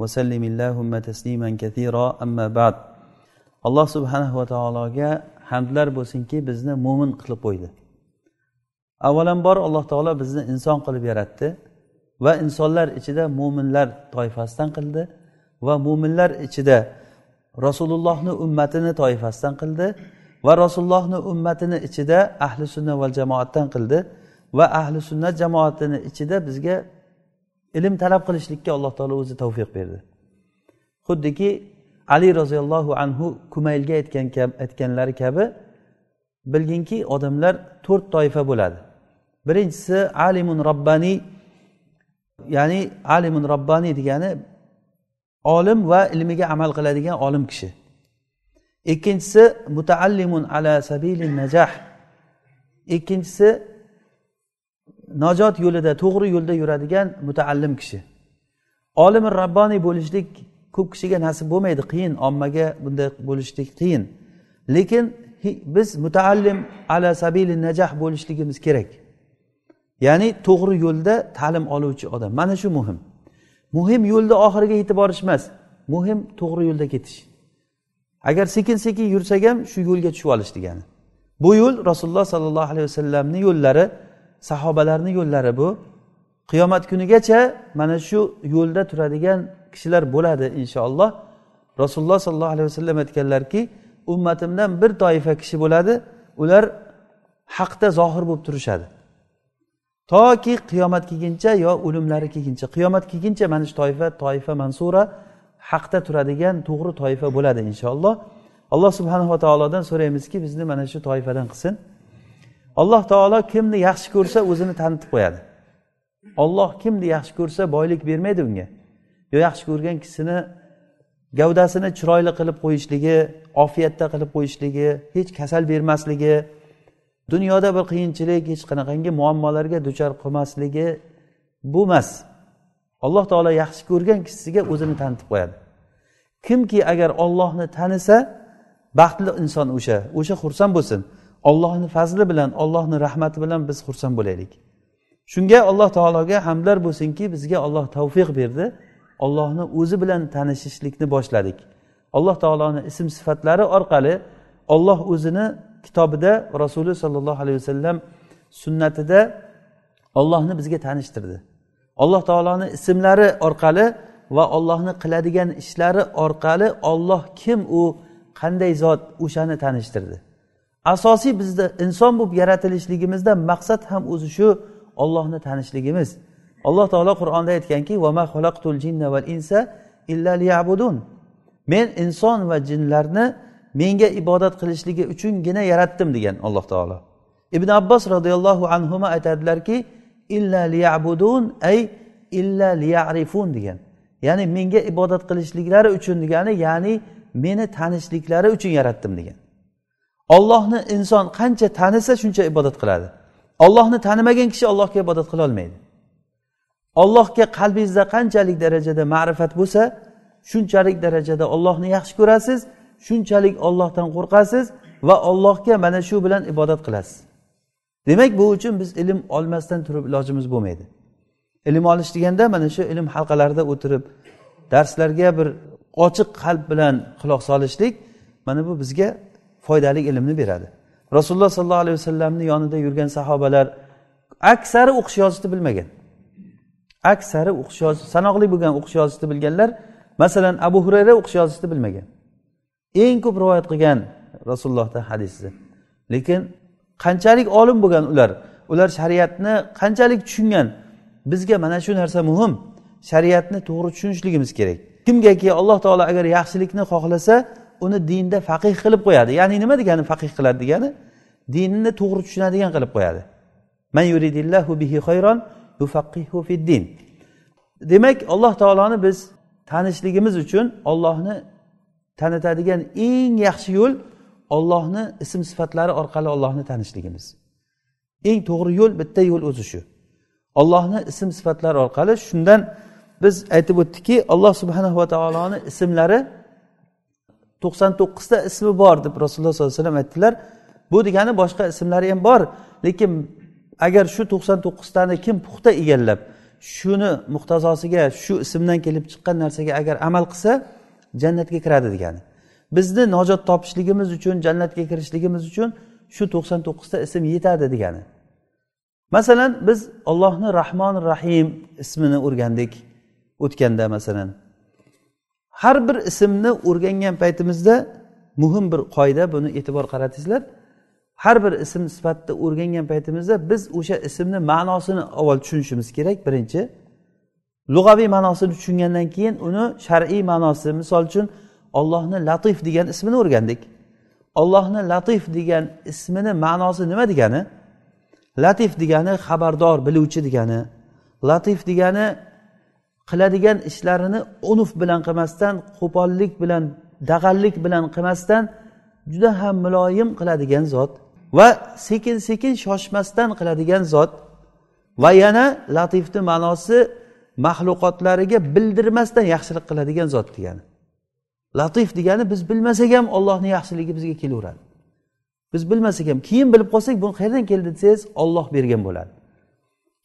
وسلم اللهم تسليما كثيرا أما بعد alloh subhanava taologa hamdlar bo'lsinki bizni mo'min qilib qo'ydi avvalambor alloh taolo bizni inson qilib yaratdi va insonlar ichida mo'minlar toifasidan qildi va mo'minlar ichida rasulullohni ummatini toifasidan qildi va rasulullohni ummatini ichida ahli sunna va jamoatdan qildi va ahli sunnat jamoatini ichida bizga ilm talab qilishlikka alloh taolo o'zi tavfiq berdi. Xuddiki ali roziyallohu anhu kumaylga aytgan aytganlari kabi bilginki odamlar to'rt toifa bo'ladi. Birinchisi alimun robbaniy ya'ni alimun robbaniy degani olim va ilmiga amal qiladigan olim kishi. Ikkinchisi mutaallimun ala sabili najah ikkinchisi najot yo'lida to'g'ri yo'lda yuradigan mutaallim kishi. Olimi rabboniy bo'lishlik ko'p kishiga nasib bo'lmaydi qiyin. Ommaga bunday bo'lishlik qiyin. Lekin biz mutaallim ala sabili najah bo'lishligimiz kerak. Ya'ni to'g'ri yo'lda ta'lim oluvchi odam. Mana shu muhim. Muhim yo'lda oxiriga yetib borish emas muhim to'g'ri yo'lda ketish. Agar sekin sekin yursak ham shu yo'lga tushib olish degani. Bu yo'l rasululloh sollallohu alayhi vasallamni yo'llari sahobalarni yo'llari bu. Qiyomat kunigacha mana shu yo'lda turadigan kishilar bo'ladi inshaalloh. Rasululloh sollallohu alayhi vasallam aytganlarki ummatimdan bir toifa kishi bo'ladi ular haqda zohir bo'lib turishadi. Toki qiyomat kelguncha yo o'limlari kelguncha qiyomat kelguncha mana shu toifa toifa mansura haqda turadigan to'g'ri toifa bo'ladi inshaalloh. Alloh subhanava taolodan so'raymizki bizni mana shu toifadan qilsin. Alloh taolo kimni yaxshi ko'rsa o'zini tanitib qo'yadi. Olloh kimni yaxshi ko'rsa boylik bermaydi unga. Yo yaxshi ko'rgan kishini gavdasini chiroyli qilib qo'yishligi ofiyatda qilib qo'yishligi hech kasal bermasligi dunyoda bir qiyinchilik hech qanaqangi muammolarga duchor qilmasligi bu emas alloh taolo yaxshi ko'rgan kishisiga o'zini tanitib qo'yadi. Kimki agar ollohni tanisa baxtli inson o'sha o'sha xursand bo'lsin. Ollohni fazli bilan ollohni rahmati bilan biz xursand bo'laylik. Shunga alloh taologa hamdlar bo'lsinki bizga olloh tavfiq berdi. Ollohni o'zi bilan tanishishlikni boshladik. Alloh taoloni ism sifatlari orqali olloh o'zini kitobida rasuli sollallohu alayhi vasallam sunnatida ollohni bizga tanishtirdi. Alloh taoloni ismlari orqali va ollohni qiladigan ishlari orqali olloh kim u qanday zot o'shani tanishtirdi. Asosiy bizda inson bo'lib yaratilishligimizda maqsad ham o'zi shu ollohni tanishligimiz. Alloh taolo qur'onda aytganki men inson va jinlarni menga ibodat qilishligi uchungina yaratdim degan alloh taolo. Ibn abbos roziyallohu anhu aytadilarki illa liyabudun ay illa liyarifun degan. Ya'ni menga ibodat qilishliklari uchun degani ya'ni meni tanishliklari uchun yaratdim degan. Ollohni inson qancha tanisa shuncha ibodat qiladi. Ollohni tanimagan kishi allohga ibodat qilolmaydi ollohga qalbingizda qanchalik darajada ma'rifat bo'lsa shunchalik darajada ollohni yaxshi ko'rasiz shunchalik ollohdan qo'rqasiz va ollohga mana shu bilan ibodat qilasiz. Demak bu uchun biz ilm olmasdan turib ilojimiz bo'lmaydi. Ilm olish deganda mana shu ilm halqalarida o'tirib darslarga bir ochiq qalb bilan quloq solishlik mana bu bizga foydali ilmni beradi. Rasululloh sollallohu alayhi vasallamni yonida yurgan sahobalar aksari o'qish yozishni bilmagan. Aksari o'qish yozish sanoqli bo'lgan o'qish yozishni bilganlar masalan abu hurayra o'qish yozishni bilmagan. Eng ko'p rivoyat qilgan rasulullohdan hadisni lekin qanchalik olim bo'lgan ular ular shariatni qanchalik tushungan? Bizga mana shu narsa muhim. Shariatni to'g'ri tushunishligimiz kerak. Kimgaki alloh taolo agar yaxshilikni xohlasa uni dinda faqih qilib qo'yadi. Ya'ni nima degani faqih qiladi degani? Dinni to'g'ri tushunadigan qilib qo'yadi. Man yuridillahu bihi xayron yufaqihu fiddin demak alloh taoloni biz tanishligimiz uchun ollohni tanitadigan eng yaxshi yo'l ollohni ism sifatlari orqali ollohni tanishligimiz. Eng to'g'ri yo'l bitta yo'l o'zi shu. Ollohni ism sifatlari orqali shundan biz aytib o'tdikki alloh subhanava taoloni ismlari to'qson to'qqizta ismi bor deb rasululloh sollallohu alayhi vasallam aytdilar. Bu degani boshqa ismlari ham bor lekin agar shu to'qson to'qqiztani kim puxta egallab shuni muhtazosiga shu ismdan kelib chiqqan narsaga agar amal qilsa jannatga kiradi degani. Bizni najot topishligimiz uchun jannatga kirishligimiz uchun shu to'qson to'qqizta ism yetadi degani. Masalan biz ollohni rahmon rahim ismini o'rgandik o'tganda masalan. Har bir ismni o'rgangan paytimizda muhim bir qoida buni e'tibor qaratingizlar har bir ism sifatida o'rgangan paytimizda biz o'sha ismni ma'nosini avval tushunishimiz kerak. Birinchi lug'aviy ma'nosini tushungandan keyin uni shar'iy ma'nosi. Misol uchun ollohni latif degan ismini o'rgandik. Ollohni latif degan ismini ma'nosi nima degani? Latif degani xabardor biluvchi degani. Latif degani qiladigan ishlarini unuf bilan qilmasdan qo'pollik bilan dag'allik bilan qilmasdan juda ham muloyim qiladigan zot va sekin sekin shoshmasdan qiladigan zot va yana latifni ma'nosi maxluqotlariga bildirmasdan yaxshilik qiladigan zot degani. Latif degani biz bilmasak ham ollohni yaxshiligi bizga kelaveradi. Biz bilmasak ham keyin bilib qolsak bu qayerdan keldi? desangiz olloh bergan bo'ladi.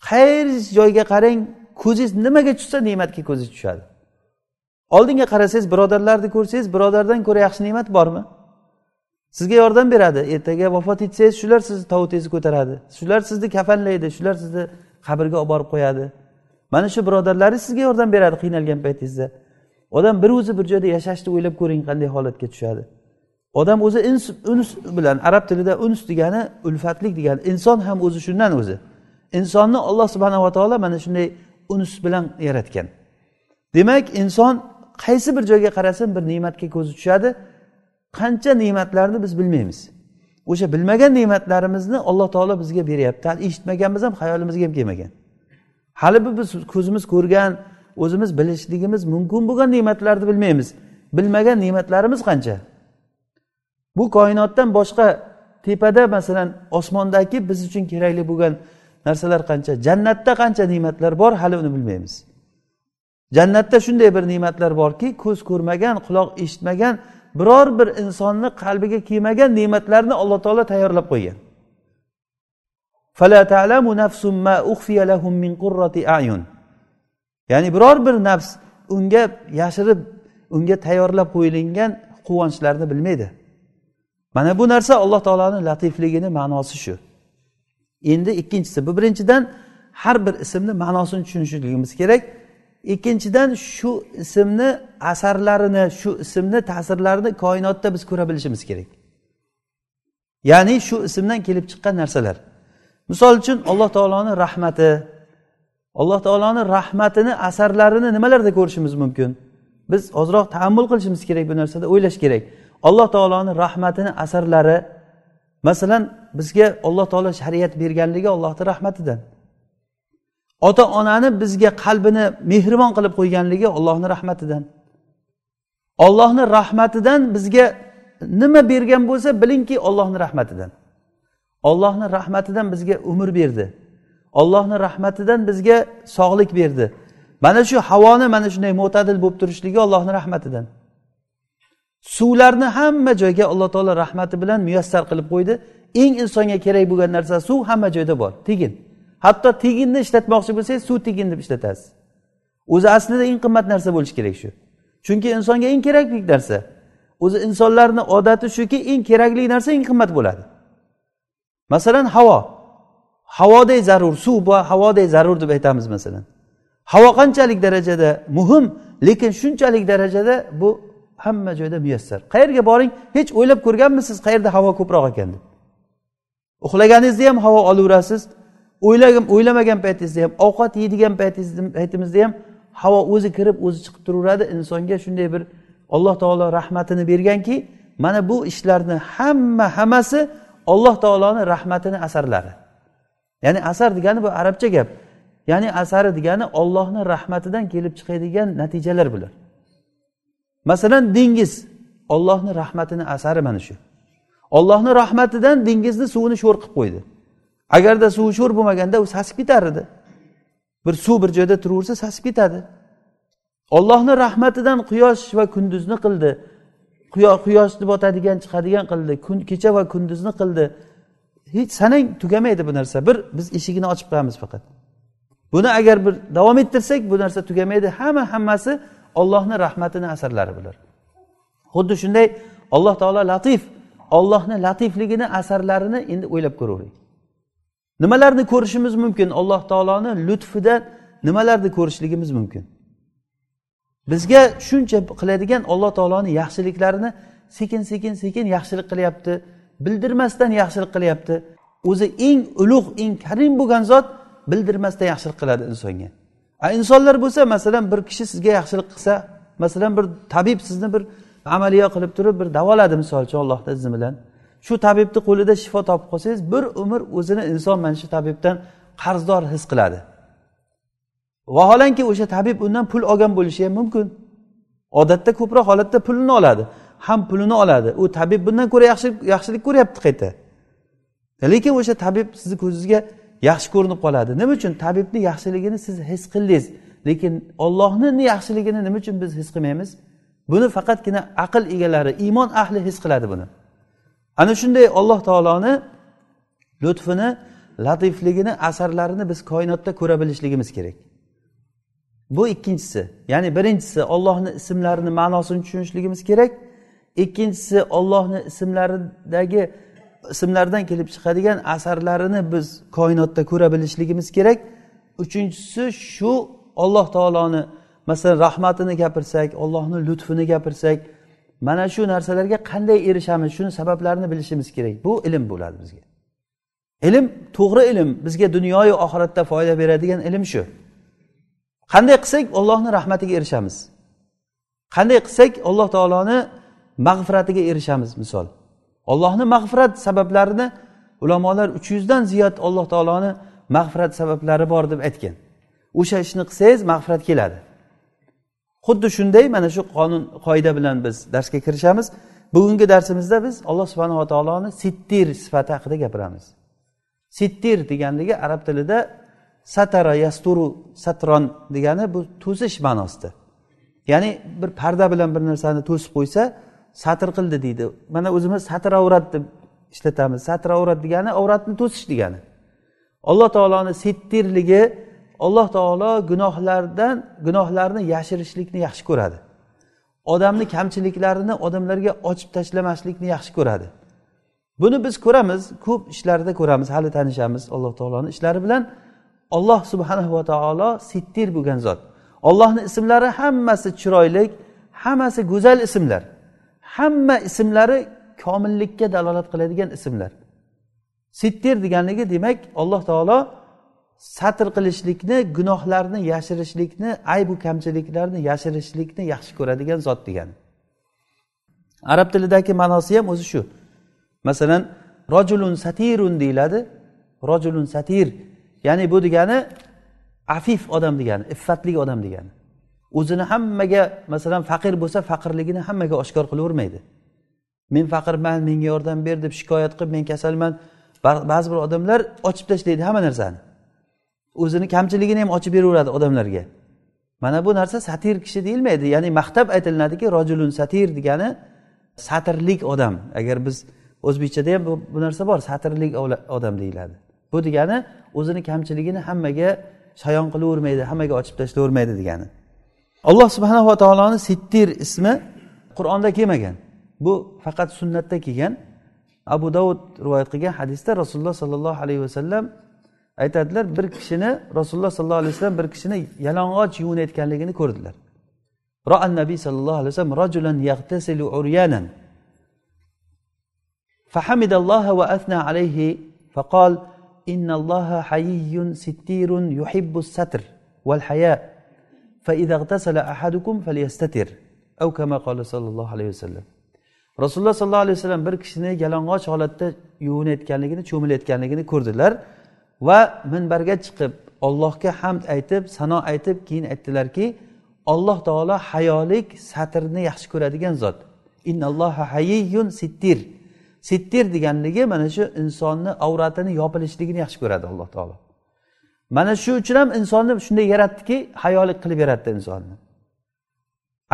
Qaysi joyga qarang ko'zingiz nimaga tushsa ne'matga ko'ziz tushadi. Oldinga qarasangiz birodarlarni ko'rsangiz birodardan ko'ra yaxshi ne'mat bormi? Sizga yordam beradi. Ertaga vafot etsangiz shular sizni tovutingizni ko'taradi. Shular sizni kafanlaydi shular sizni qabrga olib borib qo'yadi. Mana shu birodarlaringiz sizga yordam beradi qiynalgan paytingizda. Odam bir o'zi bir joyda yashashni o'ylab ko'ring qanday holatga tushadi. Odam o'zi ins uns bilan arab tilida uns degani ulfatlik degani inson ham o'zi shundan o'zi. Insonni alloh subhanava taolo mana shunday uns bilan yaratgan. Demak inson qaysi bir joyga qarasin bir ne'matga ko'zi tushadi. Qancha ne'matlarni biz bilmaymiz. O'sha bilmagan ne'matlarimizni alloh taolo bizga beryapti. Hali eshitmaganmiz ham xayolimizga ham kelmagan. Hali bu biz ko'zimiz ko'rgan o'zimiz bilishligimiz mumkin bo'lgan ne'matlarni bilmaymiz. Bilmagan ne'matlarimiz qancha? Bu koinotdan boshqa tepada masalan osmondagi biz uchun kerakli bo'lgan narsalar qancha? Jannatda qancha ne'matlar bor hali uni bilmaymiz. Jannatda shunday bir ne'matlar borki ko'z ko'rmagan quloq eshitmagan biror bir insonni qalbiga kelmagan ne'matlarni alloh taolo tayyorlab qo'ygan. Ya'ni biror bir nafs unga yashirib unga tayyorlab qo'yilgan quvonchlarni bilmaydi. Mana bu narsa alloh taoloni latifligini ma'nosi shu. Endi ikkinchisi bu birinchidan har bir ismni ma'nosini tushunishligimiz kerak. Ikkinchidan shu ismni asarlarini shu ismni ta'sirlarini koinotda biz ko'ra bilishimiz kerak. Ya'ni shu ismdan kelib chiqqan narsalar. Misol uchun alloh taoloni rahmati. Alloh taoloni rahmatini asarlarini nimalarda ko'rishimiz mumkin? Biz ozroq taammul qilishimiz kerak bu narsada o'ylash kerak. Alloh taoloni rahmatini asarlari masalan bizga alloh taolo shariat berganligi allohni rahmatidan. Ota onani bizga qalbini mehribon qilib qo'yganligi ollohni rahmatidan. Ollohni rahmatidan bizga nima bergan bo'lsa bilingki ollohni rahmatidan. Ollohni rahmatidan bizga umr berdi. Ollohni rahmatidan bizga sog'lik berdi. Mana shu havoni mana shunday mo'tadil bo'lib turishligi ollohni rahmatidan. Suvlarni hamma joyga alloh taolo rahmati bilan muyassar qilib qo'ydi. Eng insonga kerak bo'lgan narsa suv hamma joyda bor tegin. Hatto teginni ishlatmoqchi bo'lsangiz suv tegin deb ishlatasiz. O'zi aslida eng qimmat narsa bo'lishi kerak shu. Chunki insonga eng kerakli narsa o'zi insonlarni odati shuki eng kerakli narsa eng qimmat bo'ladi. Masalan havo. Havoday zarur suv bu havoday zarur deb aytamiz masalan. Havo qanchalik darajada muhim lekin shunchalik darajada bu hamma joyda muyassar. Qayerga boring hech o'ylab ko'rganmisiz qayerda havo ko'proq ekan deb. Uxlaganingizda ham havo olaverasiz o'ylagan o'ylamagan paytingizda ham ovqat yeydigan paytimizda ham havo o'zi kirib o'zi chiqib turaveradi. Insonga shunday bir alloh taolo rahmatini berganki mana bu ishlarni hamma hammasi alloh taoloni rahmatini asarlari. Ya'ni asar degani bu arabcha gap. Ya'ni asari degani ollohni rahmatidan kelib chiqadigan natijalar bular. Masalan dengiz. Ollohni rahmatini asari mana shu. Ollohni rahmatidan dengizni suvini sho'r qilib qo'ydi. Agarda suvi sho'r bo'lmaganda u sasib ketar edi. Bir suv bir joyda turaversa sasib ketadi. Ollohni rahmatidan quyosh va kunduzni qildi. Quyoshni botadigan chiqadigan qildi. Kun kecha va kunduzni qildi. Hech sanang tugamaydi bu narsa. Bir biz eshigini ochib qo'yamiz faqat. Buni agar bir davom ettirsak bu narsa tugamaydi. Hamma hammasi ollohni rahmatini asarlari bular xuddi shunday alloh taolo latif ollohni latifligini asarlarini endi o'ylab ko'ravering nimalarni ko'rishimiz mumkin? Alloh taoloni lutfidan nimalarni ko'rishligimiz mumkin? Bizga shuncha qiladigan alloh taoloni yaxshiliklarini sekin sekin sekin yaxshilik qilyapti bildirmasdan yaxshilik qilyapti. O'zi eng ulug' eng karim bo'lgan zot bildirmasdan yaxshilik qiladi insonga. Insonlar bo'lsa masalan bir kishi sizga yaxshilik qilsa masalan bir tabib sizni bir amaliyo qilib turib bir davoladi misol uchun allohni izni bilan. Shu tabibni qo'lida shifo topib qolsangiz bir umr o'zini inson mana shu tabibdan qarzdor his qiladi. Vaholanki o'sha tabib undan pul olgan bo'lishi ham mumkin. Odatda ko'proq holatda pulini oladi ham pulini oladi. U tabib bundan ko'ra yaxshilik yaxshilik ko'ryapti qayta. Lekin o'sha tabib sizni ko'zingizga yaxshi ko'rinib qoladi. Nima uchun? Tabibni yaxshiligini siz his qildingiz. Lekin ollohni yaxshiligini nima uchun biz his qilmaymiz? Buni faqatgina aql egalari iymon ahli his qiladi buni. Ana shunday alloh taoloni lutfini latifligini asarlarini biz koinotda ko'ra bilishligimiz kerak. Bu ikkinchisi. Ya'ni birinchisi ollohni ismlarini ma'nosini tushunishligimiz kerak. Ikkinchisi ollohni ismlaridagi ismlardan kelib chiqadigan asarlarini biz koinotda ko'ra bilishligimiz kerak. Uchinchisi shu olloh taoloni masalan rahmatini gapirsak ollohni lutfini gapirsak mana shu narsalarga qanday erishamiz? Shuni sabablarini bilishimiz kerak. Bu ilm bo'ladi bizga. Ilm to'g'ri ilm bizga dunyoyu oxiratda foyda beradigan ilm shu. Qanday qilsak ollohni rahmatiga erishamiz? Qanday qilsak alloh taoloni mag'firatiga erishamiz misol? Ollohni mag'firat sabablarini ulamolar uch yuzdan ziyod alloh taoloni mag'firat sabablari bor deb aytgan. O'sha ishni qilsangiz mag'firat keladi. Xuddi shunday mana shu qonun qoida bilan biz darsga kirishamiz. Bugungi darsimizda biz alloh subhanava taoloni sittir sifati haqida gapiramiz. Sittir deganligi arab tilida satara yasturu satron degani bu to'sish ma'nosida ya'ni bir parda bilan bir narsani to'sib qo'ysa satr qildi deydi. Mana o'zimiz satr avrat deb ishlatamiz. Satr avrat degani avratni to'sish degani. Alloh taoloni settirligi alloh taolo gunohlardan gunohlarni yashirishlikni yaxshi ko'radi. Odamni kamchiliklarini odamlarga ochib tashlamaslikni yaxshi ko'radi. Buni biz ko'ramiz ko'p ishlarda ko'ramiz hali tanishamiz alloh taoloni ishlari bilan. Olloh subhanahu va taolo sittir bo'lgan zot. Ollohni ismlari hammasi chiroyli hammasi go'zal ismlar. Hamma ismlari komillikka dalolat qiladigan ismlar. Sittir deganligi demak alloh taolo satr qilishlikni gunohlarni yashirishlikni aybu kamchiliklarni yashirishlikni yaxshi ko'radigan zot degani arab tilidagi ma'nosi ham o'zi shu. Masalan rojulun satirun deyiladi. Rojulun satir ya'ni bu degani afif odam degani iffatli odam degani. O'zini hammaga masalan faqir bo'lsa faqirligini hammaga oshkor qilavermaydi. Men faqirman menga yordam ber deb shikoyat qilib men kasalman. Ba'zi bir odamlar ochib tashlaydi hamma narsani. O'zini kamchiligini ham ochib beraveradi odamlarga. Mana bu narsa satir kishi deyilmaydi. Ya'ni maqtab aytilinadiki rojulun satir degani satrlik odam. Agar biz o'zbekchada ham bu, bu narsa bor satrlik odam deyiladi. Bu degani o'zini kamchiligini hammaga shayon qilavermaydi hammaga ochib tashlayvermaydi degani. alloh subhanava taoloni sittir ismi qur'onda kelmagan bu faqat sunnatda kelgan abu davud rivoyat qilgan hadisda rasululloh sollallohu alayhi vasallam aytadilar bir kishini rasululloh sollallohu alayhi vasallam bir kishini yalang'och yuvinayotganligini ko'rdilar roan nabiy sollallohu alayhi vasallam rojulan yaghtasilu uryanan فحمد الله وأثنى عليه فقال إن الله حيي ستير يحب الستر والحياء rasululloh sollallohu alayhi vasallam rasululloh sollallohu alayhi vasallam bir kishini yalang'och holatda yuvinayotganligini cho'milayotganligini ko'rdilar va minbarga chiqib ollohga hamd aytib sano aytib keyin aytdilarki alloh taolo hayolik satrni yaxshi ko'radigan zot. Innalloha hayyun sittir. Sittir deganligi mana shu insonni avratini yopilishligini yaxshi ko'radi alloh taolo. Mana shu uchun ham insonni shunday yaratdiki hayolik qilib yaratdi insonni.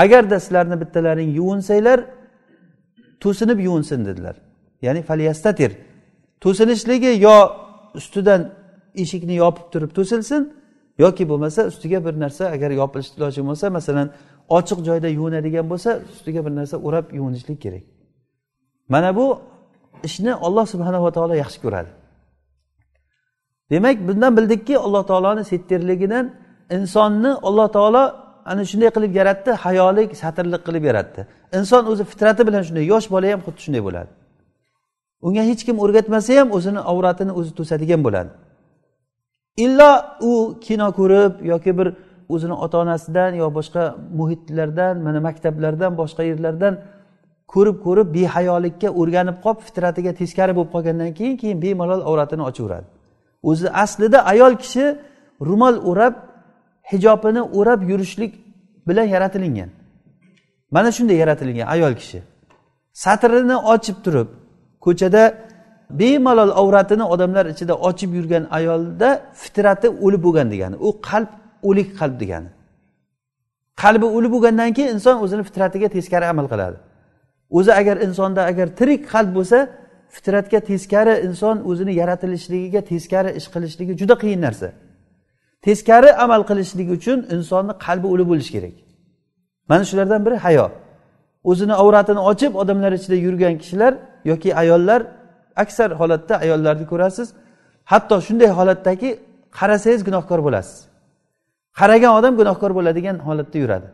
Agarda sizlarni bittalaring yuvinsanglar to'sinib yuvinsin dedilar. Ya'ni falyastatir. To'sinishligi yo ustidan eshikni yopib turib to'silsin yoki bo'lmasa ustiga bir narsa agar yopilish iloji bo'lmasa masalan ochiq joyda yuvinadigan bo'lsa ustiga bir narsa o'rab yuvinishlik kerak. Mana bu ishni olloh subhanava taolo yaxshi ko'radi. Demak bundan bildikki alloh taoloni setterligidan insonni alloh taolo ana shunday qilib yaratdi hayolik satrlik qilib yaratdi. Inson o'zi fitrati bilan shunday yosh bola ham xuddi shunday bo'ladi. Unga hech kim o'rgatmasa ham o'zini avratini o'zi to'sadigan bo'ladi. Illo u kino ko'rib yoki bir o'zini ota onasidan yo boshqa muhitlardan mana maktablardan boshqa yerlardan ko'rib ko'rib behayolikka o'rganib qolib fitratiga teskari bo'lib qolgandan keyin keyin bemalol avratini ochaveradi. O'zi aslida ayol kishi ro'mol o'rab hijobini o'rab yurishlik bilan yaratilingan. Mana shunday yaratilgan ayol kishi. Satrini ochib turib ko'chada bemalol avratini odamlar ichida ochib yurgan ayolda fitrati o'lib bo'lgan degani u qalb o'lik qalb degani. Qalbi o'lib bo'lgandan keyin inson o'zini fitratiga teskari amal qiladi. O'zi agar insonda agar tirik qalb bo'lsa fitratga teskari inson o'zini yaratilishligiga teskari ish qilishligi juda qiyin narsa. Teskari amal qilishlik uchun insonni qalbi uli bo'lishi kerak. Mana shulardan biri hayo. O'zini avratini ochib odamlar ichida yurgan kishilar yoki ayollar aksar holatda ayollarni ko'rasiz hatto shunday holatdaki qarasangiz gunohkor bo'lasiz. Qaragan odam gunohkor bo'ladigan holatda yuradi.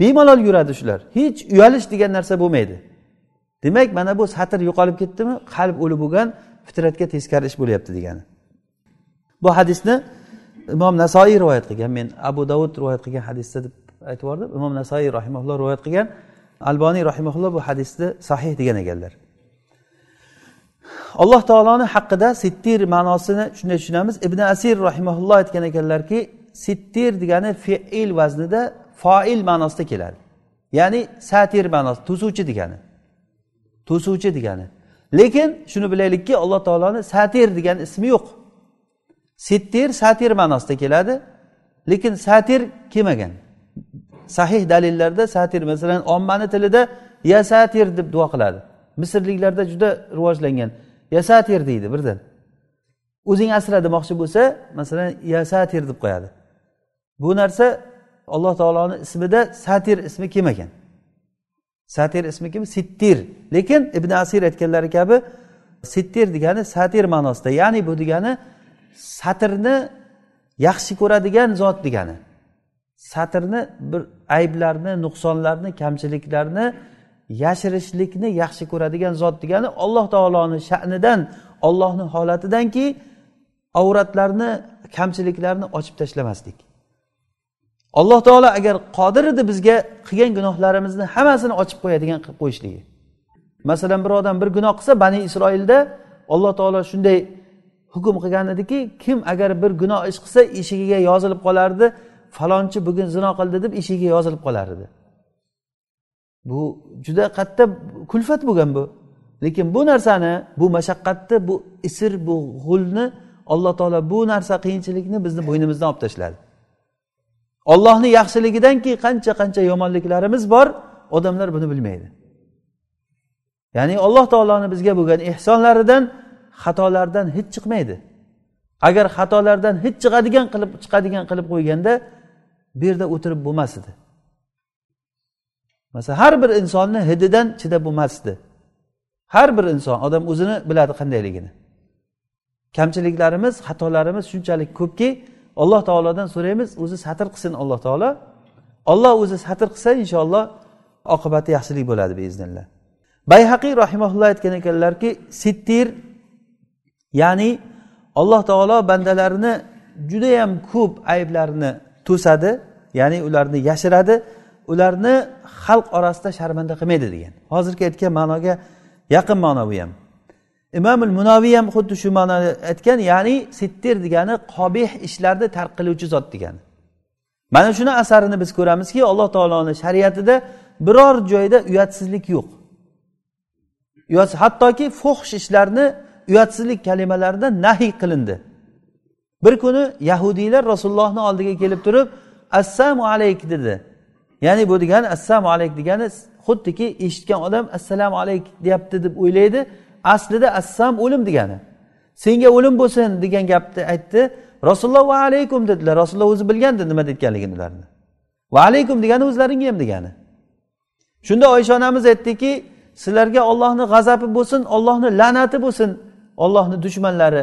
Bemalol yuradi shular. Hech uyalish degan narsa bo'lmaydi. Demak mana bu satr yo'qolib ketdimi? Qalb o'lib bo'lgan fitratga teskari ish bo'lyapti degani. Bu hadisni imom nasoiy rivoyat qilgan. Men abu davud rivoyat qilgan hadisda deb aytib yubordim. Imom nasoiy rahimaulloh rivoyat qilgan. Alboniy rahimaulloh bu hadisni sahih degan ekanlar. Alloh taoloni haqida sittir ma'nosini shunday tushunamiz. Ibn asir rahimaulloh aytgan ekanlarki sittir degani feil vaznida foil ma'nosida keladi. Ya'ni satir ma'nosi to'suvchi degani. To'suvchi degani. Lekin shuni bilaylikki alloh taoloni satir degan ismi yo'q. Sittir satir ma'nosida keladi lekin satir kelmagan. Sahih dalillarda satir masalan ommani tilida ya satir deb duo qiladi. Misrliklarda juda rivojlangan ya satir deydi birdan o'zing asra demoqchi bo'lsa masalan ya satir deb qo'yadi. Bu narsa alloh taoloni ismida satir ismi kelmagan. Satir ismi kim? Sittir. Lekin ibn asir aytganlari kabi sittir degani satir ma'nosida ya'ni bu degani satrni yaxshi ko'radigan zot degani. Satrni bir ayblarni nuqsonlarni kamchiliklarni yashirishlikni yaxshi ko'radigan zot degani alloh taoloni sha'nidan ollohni holatidanki avratlarni kamchiliklarni ochib tashlamaslik. Alloh taolo agar qodir edi bizga qilgan gunohlarimizni hammasini ochib qo'yadigan qilib qo'yishligi. Masalan bir odam bir gunoh qilsa bani isroilda alloh taolo shunday hukm qilgan ediki kim agar bir gunoh ish qilsa eshigiga yozilib qolardi falonchi bugun zino qildi deb eshigiga yozilib qolar edi. Bu juda katta kulfat bo'lgan bu. Lekin bu narsani bu mashaqqatni bu isr bu g'ulni alloh taolo bu narsa qiyinchilikni bizni bo'ynimizdan olib tashladi. Ollohni yaxshiligidanki qancha qancha yomonliklarimiz bor odamlar buni bilmaydi. Ya'ni alloh taoloni bizga bo'lgan ehsonlaridan xatolardan hech chiqmaydi. Agar xatolardan hech chiqadigan qilib chiqadigan qilib qo'yganda bu yerda o'tirib bo'lmas edi masalan har bir insonni hididan chidab bo'lmasdi. Har bir inson odam o'zini biladi qandayligini. Kamchiliklarimiz xatolarimiz shunchalik ko'pki alloh taolodan so'raymiz o'zi satr qilsin alloh taolo. Olloh o'zi satr qilsa inshaalloh oqibati yaxshilik bo'ladi beiznillah bayhaqiy rahimaulloh aytgan ekanlarki sittir ya'ni alloh taolo bandalarini judayam ko'p ayblarini to'sadi ya'ni ularni yashiradi ularni xalq orasida sharmanda qilmaydi degan. Hozirgi aytgan ma'noga yaqin ma'no bu ham. Imomul munoviy ham xuddi shu ma'noni aytgan ya'ni sittir degani qobih ishlarni tark qiluvchi zot degani. Mana shuni asarini biz ko'ramizki alloh taoloni shariatida biror joyda uyatsizlik yo'q. Hattoki fohsh ishlarni uyatsizlik kalimalaridan nahiy qilindi. Bir kuni yahudiylar rasulullohni oldiga kelib turib assalomu alayk dedi. Ya'ni bu degani assalomu alayk degani xuddiki eshitgan odam assalomu alayk deyapti deb o'ylaydi. Aslida assam o'lim degani. Senga o'lim bo'lsin degan gapni aytdi. Rasululloh va alaykum dedilar. Rasululloh o'zi bilgandi nima deyotganligini ularni va alaykum degani o'zlaringga ham degani. Shunda oysha onamiz aytdiki sizlarga ollohni g'azabi bo'lsin ollohni la'nati bo'lsin ollohni dushmanlari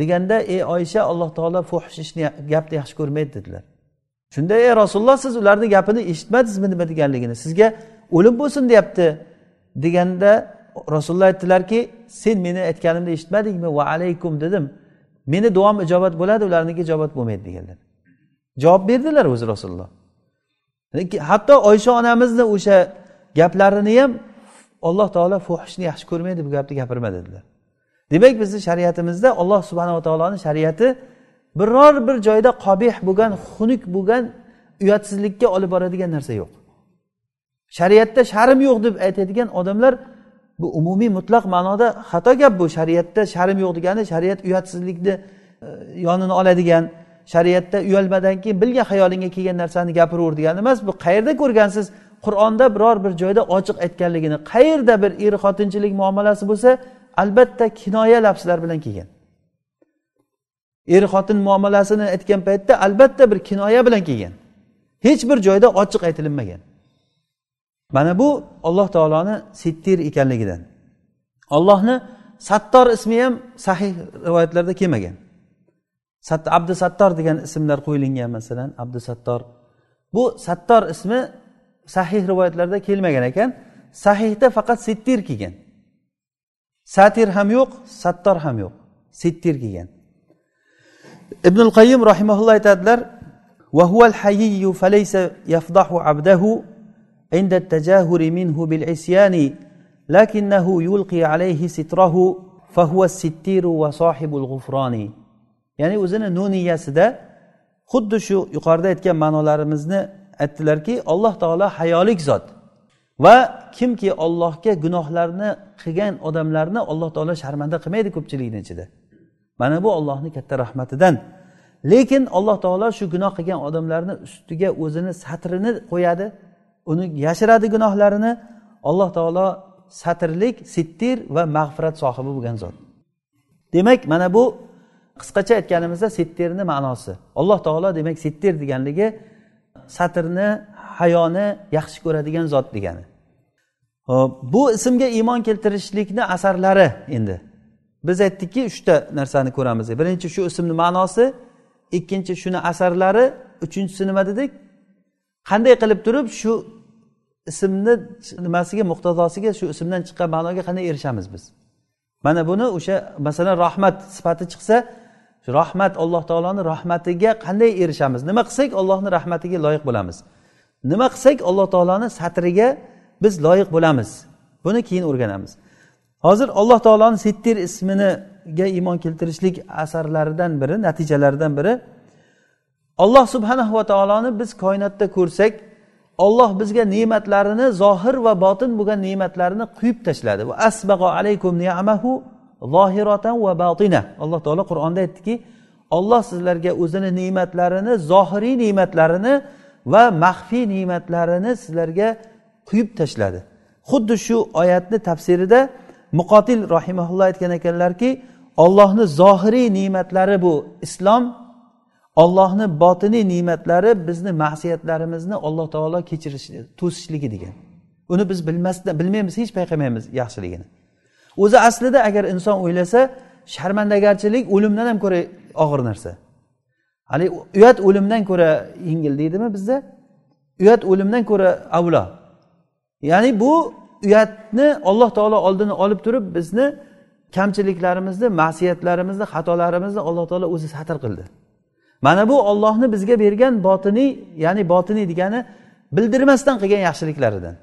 deganda ey oysha alloh taolo fuhsh ishni gapni yaxshi ko'rmaydi dedilar. Shunda ey rasululloh siz ularni gapini eshitmadingizmi nima deganligini? Sizga o'lim bo'lsin deyapti deganda rasululloh aytdilarki sen meni aytganimni eshitmadingmi? Va alaykum dedim. Meni duom ijobat bo'ladi ularniki ijobat bo'lmaydi deganlar javob berdilar o'zi rasululloh. Hatto oysha onamizni o'sha gaplarini ham alloh taolo fuhishni yaxshi ko'rmaydi bu gapni gapirma dedilar. Demak bizni shariatimizda alloh subhanava taoloni shariati biror bir joyda qobih bo'lgan xunuk bo'lgan uyatsizlikka olib boradigan narsa yo'q. Shariatda sharm yo'q deb aytadigan odamlar bu umumiy mutlaq ma'noda xato gap bu. Shariatda sharm yo'q degani shariat uyatsizlikni e, yonini oladigan shariatda uyalmadan keyin bilgan xayolingga kelgan narsani gapiraver degani emas. Bu qayerda ko'rgansiz? Qur'onda biror bir joyda ochiq aytganligini. Qayerda bir er xotinchilik muomalasi bo'lsa albatta kinoya lafzlar bilan kelgan. Er xotin muomalasini aytgan paytda albatta bir kinoya bilan kelgan. Hech bir joyda ochiq aytilinmagan. mana bu alloh taoloni sittir ekanligidan ollohni sattor ismi ham sahih rivoyatlarda kelmagan abdu sattor degan ismlar qo'yilgan masalan abdu sattor bu sattor ismi sahih rivoyatlarda kelmagan ekan sahihda faqat sittir kelgan satir ham yo'q sattor ham yo'q sittir kelgan ibn qayim rahimaulloh aytadilar وهو الحيي فليس يفضح عبده عند التجاهر منه بالعصيان لكنه يلقي عليه ستره فهو الستير وصاحب الغفران ya'ni o'zini nuniyasida xuddi shu yuqorida aytgan ma'nolarimizni aytdilarki alloh taolo hayolik zot va kimki ollohga gunohlarni qilgan odamlarni alloh taolo sharmanda qilmaydi ko'pchilikni ichida mana bu ollohni katta rahmatidan lekin alloh taolo shu gunoh qilgan odamlarni ustiga o'zini satrini qo'yadi Uni yashiradi gunohlarini alloh taolo satrlik sittir va mag'firat sohibi bo'lgan zot. Demak mana bu qisqacha aytganimizda sittirni ma'nosi. Alloh taolo demak sittir deganligi satrni hayoni yaxshi ko'radigan zot degani. Bu ismga iymon keltirishlikni asarlari endi. Biz aytdikki uchta narsani ko'ramiz. Birinchi shu ismni ma'nosi ikkinchi shuni asarlari uchinchisi nima dedik? Qanday qilib turib shu ismni nimasiga muqtazosiga shu ismdan chiqqan ma'noga qanday erishamiz biz? Mana buni o'sha masalan rahmat sifati chiqsa rahmat alloh taoloni rahmatiga qanday erishamiz? Nima qilsak allohni rahmatiga loyiq bo'lamiz? Nima qilsak alloh taoloni satriga biz loyiq bo'lamiz? Buni keyin o'rganamiz. Hozir alloh taoloni sittir isminiga iymon keltirishlik asarlaridan biri natijalaridan biri alloh subhanahu va taoloni biz koinotda ko'rsak olloh bizga ne'matlarini zohir va botin bo'lgan ne'matlarini quyib tashladi. Va asbag'o alaykum ni'amahu zohiratan va botina alloh taolo qur'onda aytdiki olloh sizlarga o'zini ne'matlarini zohiriy ne'matlarini va maxfiy ne'matlarini sizlarga quyib tashladi. Xuddi shu oyatni tafsirida muqotil rahimaulloh aytgan ekanlarki ollohni zohiriy ne'matlari bu islom ollohni botiniy ne'matlari bizni ma'siyatlarimizni alloh taolo kechirish to'sishligi degan. Uni biz bilmasdan bilmaymiz hech payqamaymiz yaxshiligini. O'zi aslida agar inson o'ylasa sharmandagarchilik o'limdan ham ko'ra og'ir narsa. Haligi uyat o'limdan ko'ra yengil deydimi bizda? Uyat o'limdan ko'ra avlo. Ya'ni bu uyatni alloh taolo oldini olib turib bizni kamchiliklarimizni ma'siyatlarimizni xatolarimizni alloh taolo o'zi satr qildi. Mana bu ollohni bizga bergan botiniy ya'ni botiniy degani bildirmasdan qilgan yaxshiliklaridan.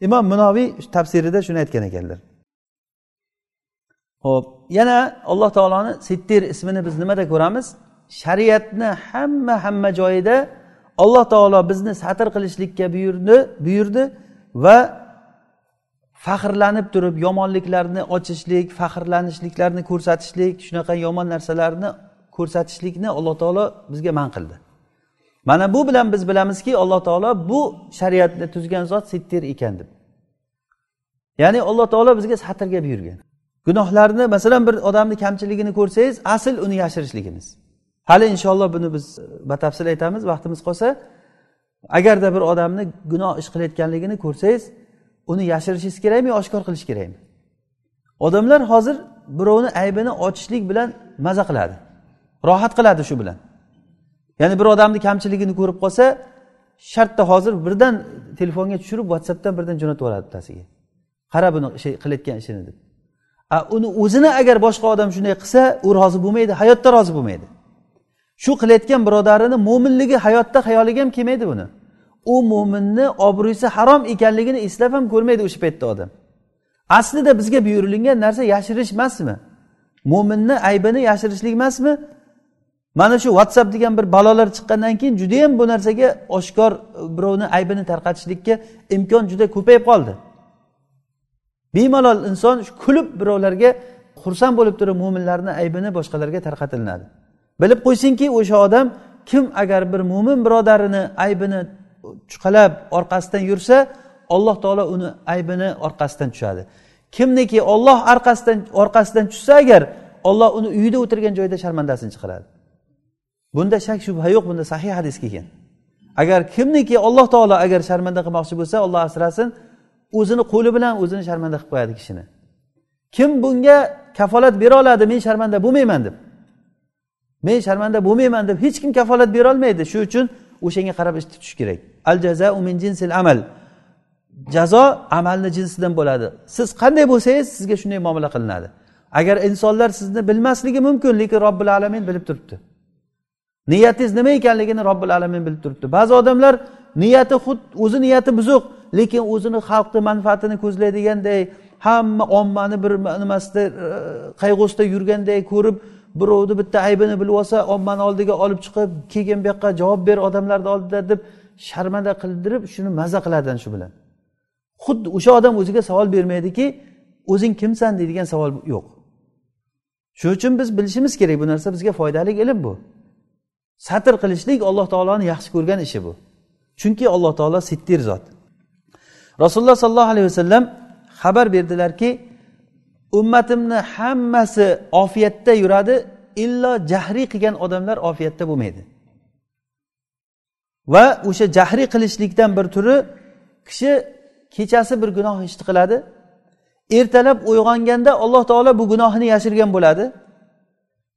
Imom munoviy tafsirida shuni aytgan ekanlar. Ho'p yana alloh taoloni sittir ismini biz nimada ko'ramiz? Shariatni hamma hamma joyida alloh taolo bizni satr qilishlikka buyurdi buyurdi va faxrlanib turib yomonliklarni ochishlik faxrlanishliklarni ko'rsatishlik shunaqa yomon narsalarni ko'rsatishlikni alloh taolo bizga man qildi. Mana bu bilan biz bilamizki alloh taolo bu shariatni tuzgan zot sittir ekan deb. Ya'ni alloh taolo bizga satrga buyurgan gunohlarni masalan bir odamni kamchiligini ko'rsangiz asl uni yashirishligimiz. Hali inshaalloh buni biz e, batafsil aytamiz vaqtimiz qolsa agarda bir odamni gunoh ish qilayotganligini ko'rsangiz uni yashirishingiz kerakmi yo oshkor qilish kerakmi? Odamlar hozir birovni aybini ochishlik bilan maza qiladi. Rohat qiladi shu bilan. Ya'ni bir odamni kamchiligini ko'rib qolsa shartta hozir birdan telefonga tushirib whatsappdan birdan jo'natib yuboradi bittasiga. Qara buni şey qilayotgan ishini deb. A uni o'zini agar boshqa odam shunday qilsa u rozi bo'lmaydi hayotda rozi bo'lmaydi. Shu qilayotgan birodarini mo'minligi hayotda xayoliga ham kelmaydi buni. U mo'minni obro'si harom ekanligini eslab ham ko'rmaydi o'sha paytda odam. Aslida bizga buyurilgan narsa yashirish emasmi? Mo'minni aybini yashirishlik emasmi? Mana shu whatsapp degan bir balolar chiqqandan keyin judayam bu narsaga oshkor e, birovni aybini tarqatishlikka imkon juda ko'payib qoldi. Bemalol inson kulib birovlarga xursand bo'lib turib mo'minlarni aybini boshqalarga tarqatilinadi bilib qo'ysinki o'sha odam kim agar bir mo'min birodarini aybini chuqalab orqasidan yursa alloh taolo uni aybini orqasidan tushadi. Kimniki olloh orqasidan orqasidan tushsa agar olloh uni uyida o'tirgan joyida sharmandasini chiqaradi. Bunda shak shubha yo'q bunda sahih hadis kelgan. Agar kimniki alloh taolo agar sharmanda qilmoqchi bo'lsa olloh asrasin o'zini qo'li bilan o'zini sharmanda qilib qo'yadi kishini. Kim bunga kafolat bera oladi men sharmanda bo'lmayman deb. Men sharmanda bo'lmayman deb hech kim kafolat berolmaydi shu uchun o'shanga qarab ish tutish kerak. Al jazau min jinsil amal. Jazo amalni jinsidan bo'ladi. Siz qanday bo'lsangiz sizga shunday muomala qilinadi. Agar insonlar sizni bilmasligi mumkin lekin robbil alamin bilib turibdi. Niyatingiz nima ekanligini robbil alamin bilib turibdi. Ba'zi odamlar niyati xud o'zi niyati buzuq lekin o'zini xalqni manfaatini ko'zlaydiganday hamma ommani bir nimasida e, qayg'usida yurganday ko'rib birovni bitta aybini bilib olsa ommani oldiga olib chiqib keyin bu yoqqa javob ber odamlarni oldida deb sharmanda qildirib shuni maza qiladi shu bilan. Xuddi o'sha odam o'ziga savol bermaydiki o'zing kimsan? deydigan savol yo'q. Shuning uchun biz bilishimiz kerak bu narsa bizga foydali ilm bu. Satr qilishlik alloh taoloni yaxshi ko'rgan ishi bu. Chunki alloh taolo sittir zot. Rasululloh sollallohu alayhi vasallam xabar berdilarki ummatimni hammasi ofiyatda yuradi illo jahriy qilgan odamlar ofiyatda bo'lmaydi. Va o'sha jahriy qilishlikdan bir turi kishi kechasi bir gunoh ishni qiladi. Ertalab uyg'onganda alloh taolo bu gunohini yashirgan bo'ladi.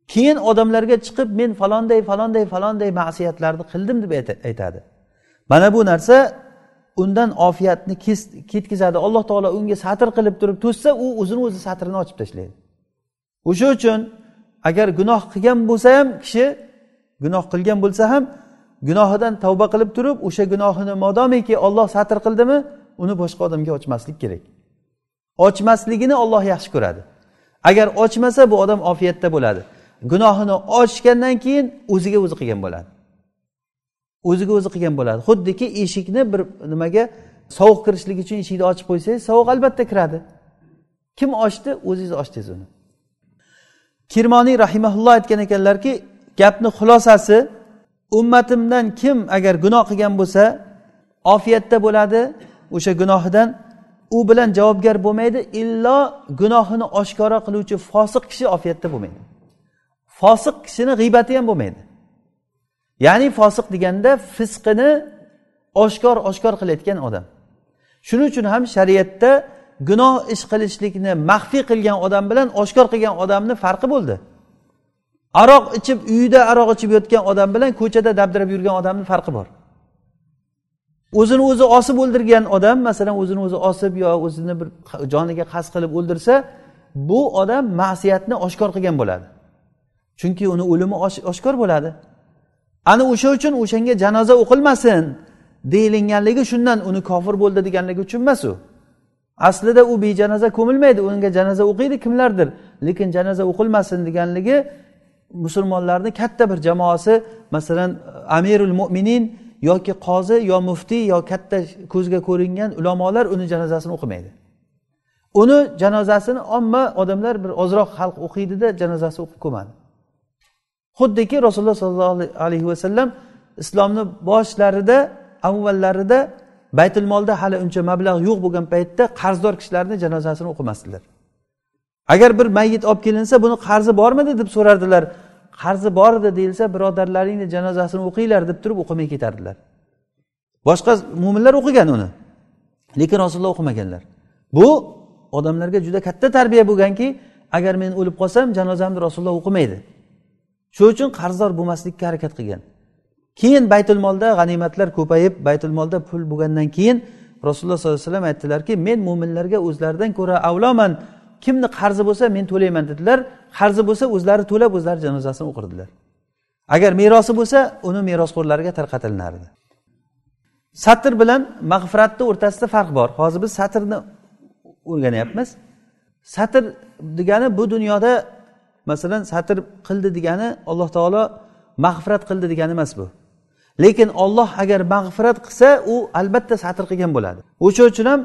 Keyin odamlarga chiqib men falonday falonday falonday ma'siyatlarni qildim deb aytadi. Mana bu narsa undan ofiyatni ketkazadi. Alloh taolo unga satr qilib turib to'ssa u o'zini o'zi satrini ochib tashlaydi. O'sha uchun agar gunoh qilgan bo'lsa ham kishi gunoh qilgan bo'lsa ham gunohidan tavba qilib turib o'sha gunohini modomiki olloh satr qildimi uni boshqa odamga ochmaslik kerak. Ochmasligini olloh yaxshi ko'radi. Agar ochmasa bu odam ofiyatda bo'ladi. Gunohini ochgandan keyin o'ziga o'zi qilgan bo'ladi. O'ziga o'zi qilgan bo'ladi. Xuddiki eshikni bir nimaga sovuq kirishligi uchun eshikni ochib qo'ysangiz sovuq albatta kiradi. Kim ochdi? O'zingiz ochdingiz uni. Kirmoniy rahimaulloh aytgan ekanlarki gapni xulosasi ummatimdan kim agar gunoh qilgan bo'lsa ofiyatda bo'ladi o'sha gunohidan u bilan javobgar bo'lmaydi illo gunohini oshkora qiluvchi fosiq kishi ofiyatda bo'lmaydi. Fosiq kishini g'iybati ham bo'lmaydi. Ya'ni fosiq deganda fisqini oshkor oshkor qilayotgan odam. Shuning uchun ham shariatda gunoh ish qilishlikni maxfiy qilgan odam bilan oshkor qilgan odamni farqi bo'ldi. Aroq ichib uyida aroq ichib yotgan odam bilan ko'chada dabdirab yurgan odamni farqi bor. O'zini o'zi osib o'ldirgan odam masalan o'zini o'zi osib yo o'zini bir joniga qasd qilib o'ldirsa bu odam ma'siyatni oshkor qilgan bo'ladi. Chunki uni o'limi oshkor bo'ladi. Ana o'sha uchun o'shanga janoza o'qilmasin deyilinganligi shundan uni kofir bo'ldi deganligi uchun emas u aslida u bejanoza ko'milmaydi unga janoza o'qiydi kimlardir. Lekin janoza o'qilmasin deganligi musulmonlarni katta bir jamoasi masalan amirul mo'minin yoki qozi yo muftiy yo katta ko'zga ko'ringan ulamolar uni janozasini o'qimaydi. Uni janozasini omma odamlar bir ozroq xalq o'qiydida janozasi o'qib ko'madi. Xuddiki rasululloh sollallohu alayhi vasallam islomni boshlarida avvallarida baytul molda hali uncha mablag' yo'q bo'lgan paytda qarzdor kishilarni janozasini o'qimasdilar. Agar bir mayit olib kelinsa buni qarzi bormidi? deb so'rardilar. Qarzi bor edi deyilsa birodarlaringni janozasini o'qinglar deb turib o'qimay ketardilar. Boshqa mo'minlar o'qigan uni lekin rasululloh o'qimaganlar. Bu odamlarga juda katta tarbiya bo'lganki agar men o'lib qolsam janozamni rasululloh o'qimaydi. Shuning uchun qarzdor bo'lmaslikka harakat qilgan. Keyin baytul molda g'animatlar ko'payib baytul molda pul bo'lgandan keyin rasululloh sollallohu alayhi vasallam aytdilarki men mo'minlarga o'zlaridan ko'ra avloman. Kimni qarzi bo'lsa men to'layman dedilar. Qarzi bo'lsa o'zlari to'lab o'zlari janozasini o'qirdilar. Agar merosi bo'lsa uni merosxo'rlarga tarqatilinardi satr bilan mag'firatni o'rtasida farq bor. Hozir biz satrni o'rganyapmiz. Satr degani bu dunyoda masalan satr qildi degani alloh taolo mag'firat qildi degani emas bu. Lekin olloh agar mag'firat qilsa u albatta satr qilgan bo'ladi. O'sha uchun ham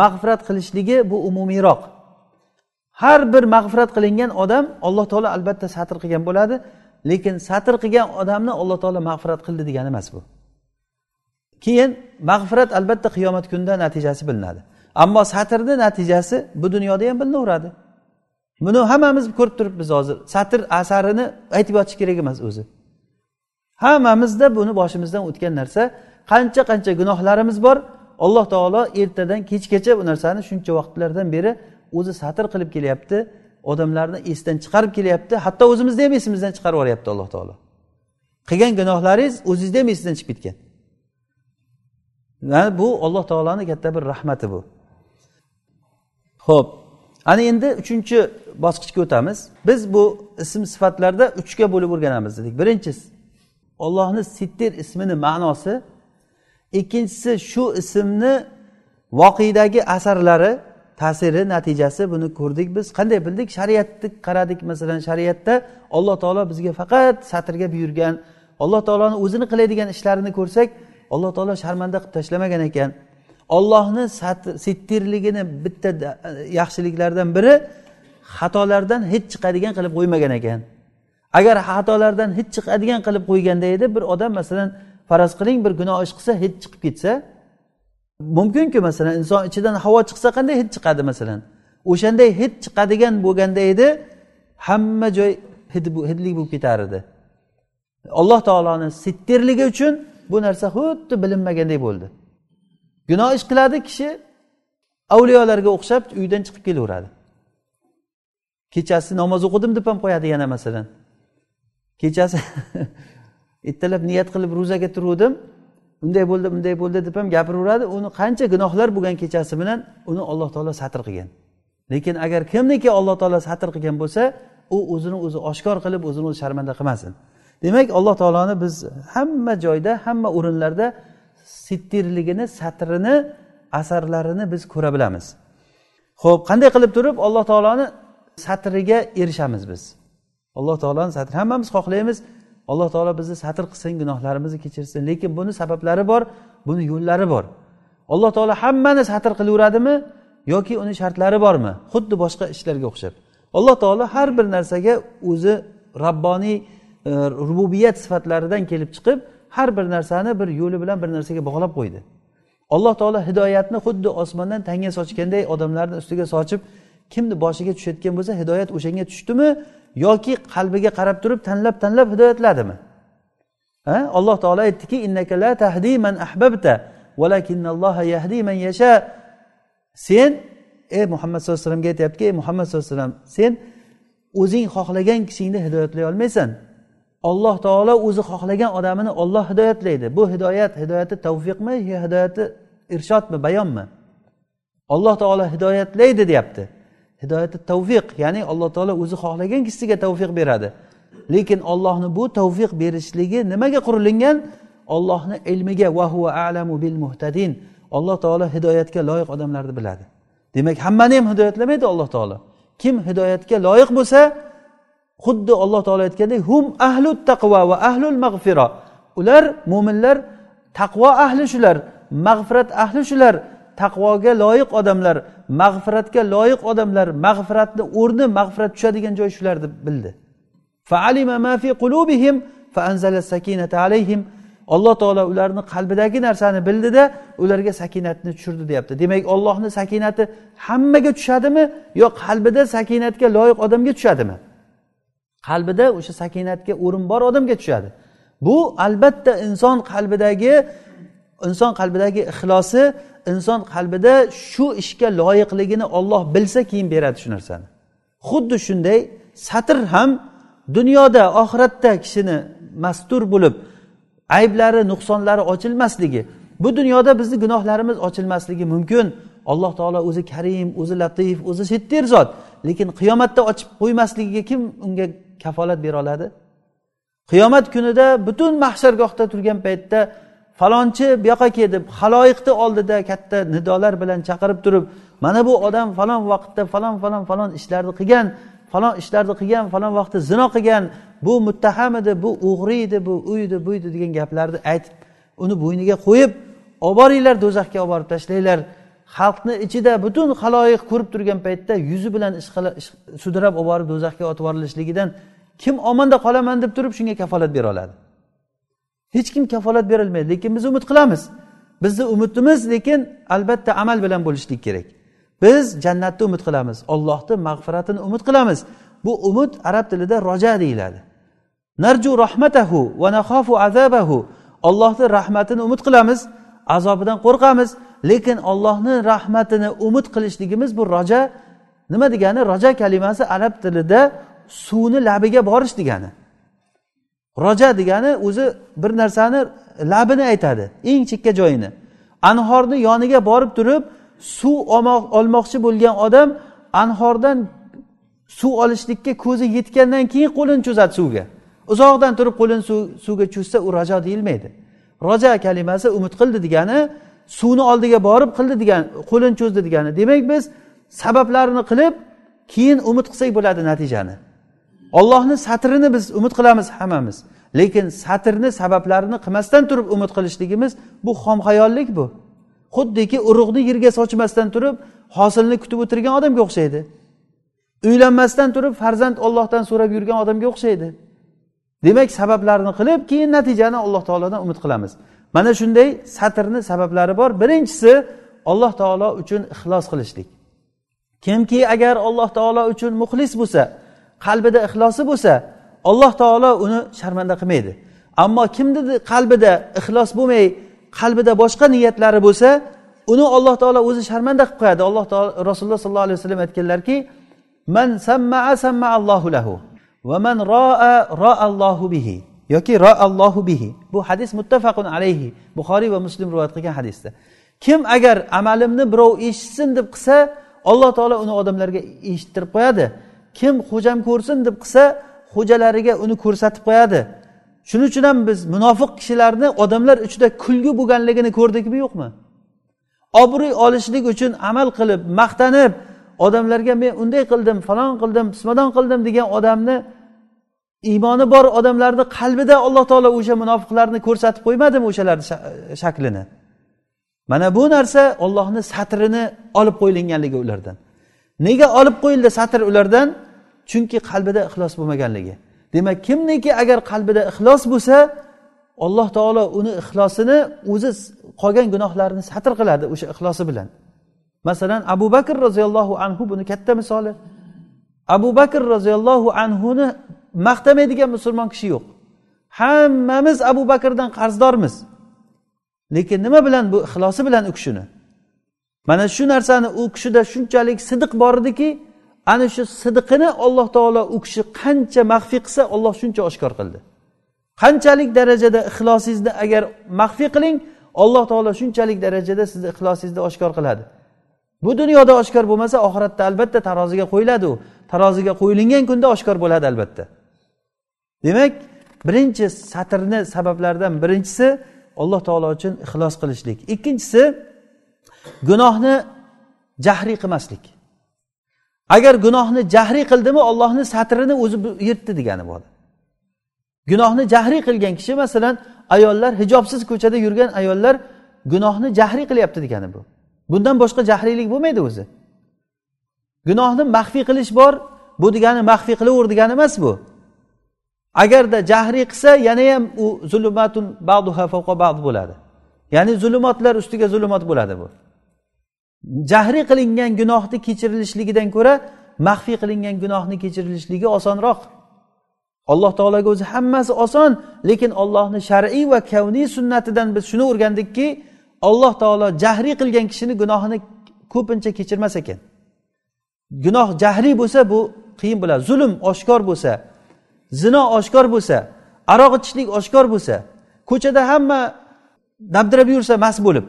mag'firat qilishligi bu umumiyroq har bir mag'firat qilingan odam alloh taolo albatta satr qilgan bo'ladi lekin satr qilgan odamni alloh taolo mag'firat qildi degani emas bu. Keyin mag'firat albatta qiyomat kunida natijasi bilinadi. Ammo satrni natijasi bu dunyoda ham bilinaveradi. Buni hammamiz ko'rib turibmiz hozir. Satr asarini aytib yotish kerak emas o'zi. Hammamizda buni boshimizdan o'tgan narsa qancha qancha gunohlarimiz bor alloh taolo ertadan kechgacha bu narsani shuncha vaqtlardan beri o'zi satr qilib kelyapti odamlarni esdan chiqarib kelyapti hatto o'zimizni ham esimizdan chiqarib yuboryapti alloh taolo. Qilgan gunohlaringiz o'zizni ham esingizdan chiqib ketgan. Yani bu alloh taoloni katta bir rahmati bu. Ho'p ana endi uchinchi bosqichga o'tamiz. Biz bu ism sifatlarda uchga bo'lib o'rganamiz dedik. Birinchisi ollohni sittir ismini ma'nosi ikkinchisi shu ismni voqedagi asarlari ta'siri natijasi buni ko'rdik biz. Qanday bildik? Shariatni qaradik masalan shariatda alloh taolo bizga faqat satrga buyurgan alloh taoloni o'zini qiladigan ishlarini ko'rsak alloh taolo sharmanda qilib tashlamagan ekan. Ollohni sittirligini bitta yaxshiliklardan biri xatolardan hech chiqadigan qilib qo'ymagan ekan. Agar xatolardan hech chiqadigan qilib qo'yganda edi bir odam masalan faraz qiling bir gunoh ish qilsa hech chiqib ketsa mumkinku masalan inson ichidan havo chiqsa qanday hid chiqadi masalan? O'shanday hid chiqadigan bo'lganda edi hamma joy hidlik bo'lib ketar edi. Alloh taoloni sittirligi uchun bu narsa xuddi bilinmagandek bo'ldi. Gunoh ish qiladi kishi avliyolarga o'xshab uydan chiqib kelaveradi. Kechasi namoz o'qidim deb ham qo'yadi yana masalan. Kechasi ertalab niyat qilib ro'zaga turuvdim unday bo'ldi bunday bo'ldi deb ham gapiraveradi. Uni qancha gunohlar bo'lgan kechasi bilan uni alloh taolo satr qilgan. Lekin agar kimniki alloh taolo satr qilgan bo'lsa u o'zini o'zi oshkor qilib o'zini o'zi sharmanda qilmasin. Demak alloh taoloni biz hamma joyda hamma o'rinlarda sittirligini satrini asarlarini biz ko'ra bilamiz. Ho'p qanday qilib turib alloh taoloni satriga erishamiz biz? Alloh taoloni satri hammamiz xohlaymiz. Alloh taolo bizni satr qilsin gunohlarimizni kechirsin. Lekin buni sabablari bor buni yo'llari bor. Alloh taolo hammani satr qilaveradimi yoki uni shartlari bormi? Xuddi boshqa ishlarga o'xshab. Alloh taolo har bir narsaga o'zi rabboniy e, rububiyat sifatlaridan kelib chiqib har bir narsani bir yo'li bilan bir narsaga bog'lab qo'ydi. Alloh taolo hidoyatni xuddi osmondan tanga sochganday odamlarni ustiga sochib kimni boshiga tushayotgan bo'lsa hidoyat o'shanga tushdimi yoki qalbiga qarab turib tanlab tanlab hidoyatladimi alloh taolo aytdiki innaka la tahdi man ahbabta yahdi man yasha. Sen ey muhammad sallallohu alayhi vasallamga aytyaptiki ey muhammad sallallohu alayhi vasallam sen o'zing xohlagan kishingni hidoyatlay olmaysan. Olloh taolo o'zi xohlagan odamini olloh hidoyatlaydi. Bu hidoyat hidoyati tavfiqmi yo hidoyati irshodmi bayonmi? Alloh taolo hidoyatlaydi deyapti. Hidoyati tavfiq ya'ni alloh taolo o'zi xohlagan kishisiga tavfiq beradi. Lekin ollohni bu tavfiq berishligi nimaga qurilingan ollohni ilmiga va huva alamu bil muhtadin. Alloh taolo hidoyatga loyiq odamlarni biladi. Demak hammani ham hidoyatlamaydi alloh taolo. Kim hidoyatga loyiq bo'lsa xuddi alloh taolo aytgandek hum ahlu taqvo va ahlul mag'firo ular mo'minlar taqvo ahli shular mag'firat ahli shular taqvoga loyiq odamlar mag'firatga loyiq odamlar mag'firatni o'rni mag'firat tushadigan joy shular deb bildi. Alloh taolo ularni qalbidagi narsani bildida ularga sakinatni tushirdi deyapti. Demak ollohni sakinati hammaga tushadimi yo qalbida sakinatga loyiq odamga tushadimi? Qalbida o'sha sakinatga o'rin bor odamga tushadi. Bu albatta inson qalbidagi inson qalbidagi ixlosi inson qalbida shu ishga loyiqligini olloh bilsa keyin beradi shu narsani. Xuddi shunday satr ham dunyoda oxiratda kishini mastur bo'lib ayblari nuqsonlari ochilmasligi bu dunyoda bizni gunohlarimiz ochilmasligi mumkin. Alloh taolo o'zi karim o'zi latif o'zi settir zot. Lekin qiyomatda ochib qo'ymasligiga kim unga kafolat bera oladi. Qiyomat kunida butun mahshargohda turgan paytda falonchi bu yoqqa kel deb haloyiqni oldida katta nidolar bilan chaqirib turib mana bu odam falon vaqtda falon falon falon ishlarni qilgan falon ishlarni qilgan falon vaqtda zino qilgan bu muttaham edi bu o'g'ri edi bu u edi bu edi degan gaplarni aytib uni bo'yniga qo'yib olib boringlar do'zaxga olib borib tashlanglar xalqni ichida butun haloyiq ko'rib turgan paytda yuzi bilan sudrab olib borib do'zaxga otib yuborilishligidan kim omonda qolaman deb turib shunga kafolat bera oladi. Hech kim kafolat berolmaydi lekin biz umid qilamiz. Bizni umidimiz lekin albatta amal bilan bo'lishlik kerak. Biz jannatni umid qilamiz ollohni mag'firatini umid qilamiz. Bu umid arab tilida roja deyiladi. Narju rahmatahu va nahofu azabahu. Allohni rahmatini umid qilamiz azobidan qo'rqamiz. Lekin ollohni rahmatini umid qilishligimiz bu roja nima degani? Roja kalimasi arab tilida suvni labiga borish degani. Roja degani o'zi bir narsani labini aytadi eng chekka joyini. Anhorni yoniga borib turib suv olmoqchi bo'lgan odam anhordan suv olishlikka ko'zi yetgandan keyin qo'lini cho'zadi suvga. Uzoqdan turib qo'lini suvga cho'zsa u roja deyilmaydi. Roja kalimasi umid qildi degani suvni oldiga borib qildi degan qo'lini cho'zdi degani. Demak biz sabablarini qilib keyin umid qilsak bo'ladi natijani. Ollohni satrini biz umid qilamiz hammamiz. Lekin satrni sabablarini qilmasdan turib umid qilishligimiz bu xomxayollik bu. Xuddiki urug'ni yerga sochmasdan turib hosilni kutib o'tirgan odamga o'xshaydi. Uylanmasdan turib farzand ollohdan so'rab yurgan odamga o'xshaydi. Demak sabablarni qilib keyin natijani alloh taolodan umid qilamiz. Mana shunday satrni sabablari bor. Birinchisi alloh taolo uchun ixlos qilishlik. Kimki agar alloh taolo uchun muxlis bo'lsa qalbida ixlosi bo'lsa alloh taolo uni sharmanda qilmaydi. Ammo kimni qalbida ixlos bo'lmay qalbida boshqa niyatlari bo'lsa uni alloh taolo o'zi sharmanda qilib qo'yadi. Alloh taolo rasululloh sollallohu alayhi vasallam aytganlarki man sammaa samma allohu lahu va man roa roa allohu bihi. Yoki roallohu bihi. Bu hadis muttafaqun alayhi. Buxoriy va muslim rivoyat qilgan hadisda. Kim agar amalimni birov eshitsin deb qilsa alloh taolo uni odamlarga eshittirib qo'yadi. Kim xo'jam ko'rsin deb qilsa xo'jalariga uni ko'rsatib qo'yadi. Shuning uchun ham biz munofiq kishilarni odamlar ichida kulgi bo'lganligini ko'rdikmi yo'qmi? Obro'y olishlik uchun amal qilib maqtanib odamlarga men unday qildim falon qildim pismadon qildim degan odamni iymoni bor odamlarni qalbida alloh taolo o'sha munofiqlarni ko'rsatib qo'ymadimi o'shalarni e, shaklini? Mana bu narsa ollohni satrini olib qo'yilganligi ulardan. Nega olib qo'yildi satr ulardan? Chunki qalbida ixlos bo'lmaganligi. Demak kimniki agar qalbida ixlos bo'lsa alloh taolo uni ixlosini o'zi qolgan gunohlarini satr qiladi o'sha ixlosi bilan. Masalan abu bakr roziyallohu anhu buni katta misoli. Abu bakr roziyallohu anhuni maqtamaydigan musulmon kishi yo'q. Hammamiz abu bakrdan qarzdormiz. Lekin nima bilan bu ixlosi bilan u kishini? Mana shu narsani u kishida shunchalik sidiq bor ediki ana shu sidiqini alloh taolo u kishi qancha maxfiy qilsa olloh shuncha oshkor qildi. Qanchalik darajada ixlosingizni agar maxfiy qiling alloh taolo shunchalik darajada sizni ixlosingizni oshkor qiladi. Bu dunyoda oshkor bo'lmasa oxiratda albatta taroziga qo'yiladi u. Taroziga qo'yilgan kunda oshkor bo'ladi albatta. Demak birinchi satrni sabablaridan birinchisi alloh taolo uchun ixlos qilishlik. Ikkinchisi gunohni jahriy qilmaslik. Agar gunohni jahriy qildimi ollohni satrini o'zi yirtdi degani bo'ladi gunohni jahriy qilgan kishi masalan ayollar hijobsiz ko'chada yurgan ayollar gunohni jahriy qilyapti degani bu. Bundan boshqa jahriylik bo'lmaydi o'zi. Gunohni maxfiy qilish bor bu degani maxfiy qilaver degani emas bu. Agarda jahriy qilsa yana ham u zulumatun ba'd bo'ladi. Ya'ni zulumotlar ustiga zulumot bo'ladi bu. Jahriy qilingan gunohni kechirilishligidan ko'ra maxfiy qilingan gunohni kechirilishligi osonroq. Alloh taologa o'zi hammasi oson lekin ollohni shar'iy va kavniy sunnatidan biz shuni o'rgandikki alloh taolo jahriy qilgan kishini gunohini ko'pincha kechirmas ekan. Gunoh jahriy bo'lsa bu qiyin bo'ladi. Zulm oshkor bo'lsa zino oshkor bo'lsa aroq ichishlik oshkor bo'lsa ko'chada hamma dabdirab yursa mast bo'lib.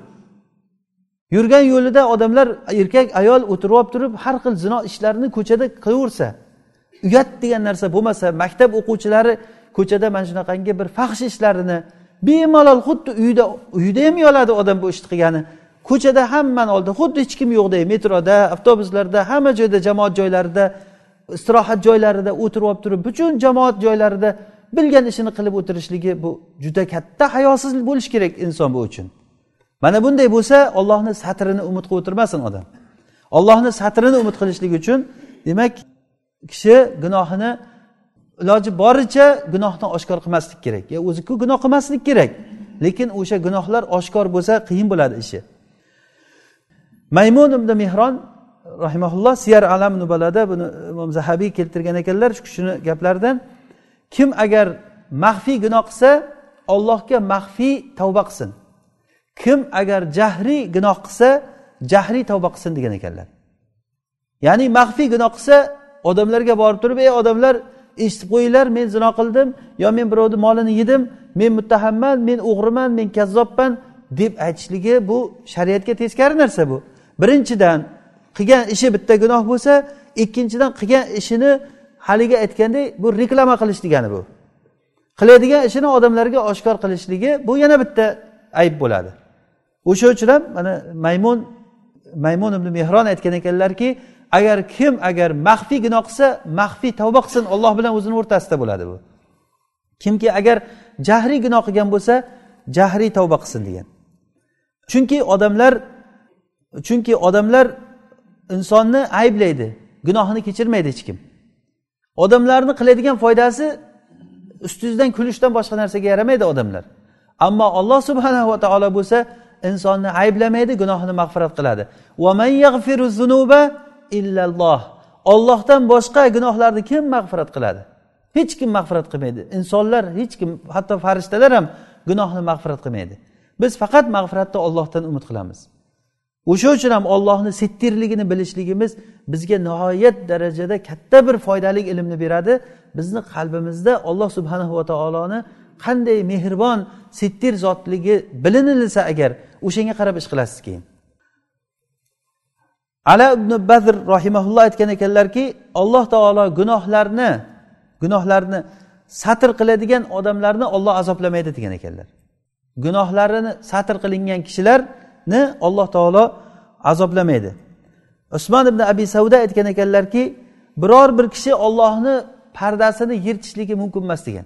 Yurgan yo'lida odamlar erkak ayol o'tirib olib turib har xil zino ishlarini ko'chada qilaversa uyat degan narsa bo'lmasa maktab o'quvchilari ko'chada mana shunaqangi bir faxsh ishlarini bemalol xuddi uyda uyda ham uyaladi odam bu ishni qilgani. Ko'chada hammani oldida xuddi hech kim yo'qdek metroda avtobuslarda hamma joyda jamoat joylarida istirohat joylarida o'tirib olib turib butun jamoat joylarida bilgan ishini qilib o'tirishligi bu juda katta hayosiz bo'lishi kerak inson bu uchun. Mana bunday bo'lsa ollohni satrini umid qilib o'tirmasin odam. Ollohni satrini umid qilishlik uchun demak kishi gunohini iloji boricha gunohni oshkor qilmaslik kerak. Ya o'ziku gunoh qilmaslik kerak lekin o'sha gunohlar oshkor bo'lsa qiyin bo'ladi ishi. Maymun ibn mehron rahimaulloh siyar alam nubalada buni e, imom zahabiy keltirgan ekanlar shu kishini gaplaridan kim agar maxfiy gunoh qilsa ollohga maxfiy tavba qilsin. Kim agar jahriy gunoh qilsa jahriy tavba qilsin degan ekanlar. Ya'ni maxfiy gunoh qilsa odamlarga borib turib ey odamlar eshitib qo'yinglar men zino qildim yo men birovni molini yedim men muttahamman men o'g'riman men kazzobman deb aytishligi bu shariatga teskari narsa bu. Birinchidan qilgan ishi bitta gunoh bo'lsa ikkinchidan qilgan ishini haligi aytgandek bu reklama qilish degani bu. Qiladigan ishini odamlarga oshkor qilishligi bu yana bitta ayb bo'ladi. O'sha uchun ham mana maymun maymun ibn mehron aytgan ekanlarki agar kim agar maxfiy gunoh qilsa maxfiy tavba qilsin olloh bilan o'zini o'rtasida bo'ladi bu. Kimki agar jahriy gunoh qilgan bo'lsa jahriy tavba qilsin degan. Chunki odamlar chunki odamlar insonni ayblaydi gunohini kechirmaydi hech kim. Odamlarni qiladigan foydasi ustingizdan kulishdan boshqa narsaga yaramaydi odamlar. Ammo alloh subhanava taolo bo'lsa insonni ayblamaydi gunohini mag'firat qiladi. Illalloh. Ollohdan boshqa gunohlarni kim mag'firat qiladi? Hech kim mag'firat qilmaydi. Insonlar hech kim hatto farishtalar ham gunohni mag'firat qilmaydi. Biz faqat mag'firatni ollohdan umid qilamiz. O'sha uchun ham ollohni settirligini bilishligimiz bizga nihoyat darajada katta bir foydali ilmni beradi. Bizni qalbimizda olloh subhanahu va taoloni qanday mehribon settir zotligi bilinilsa agar o'shanga qarab ish qilasiz keyin ala ibn badr rahimaulloh aytgan ekanlarki alloh taolo gunohlarni gunohlarni satr qiladigan odamlarni olloh azoblamaydi degan ekanlar. Gunohlarini satr qilingan kishilar ne alloh taolo azoblamaydi usmon ibn abi savda aytgan ekanlarki biror bir kishi ollohni pardasini yirtishligi mumkin emas degan.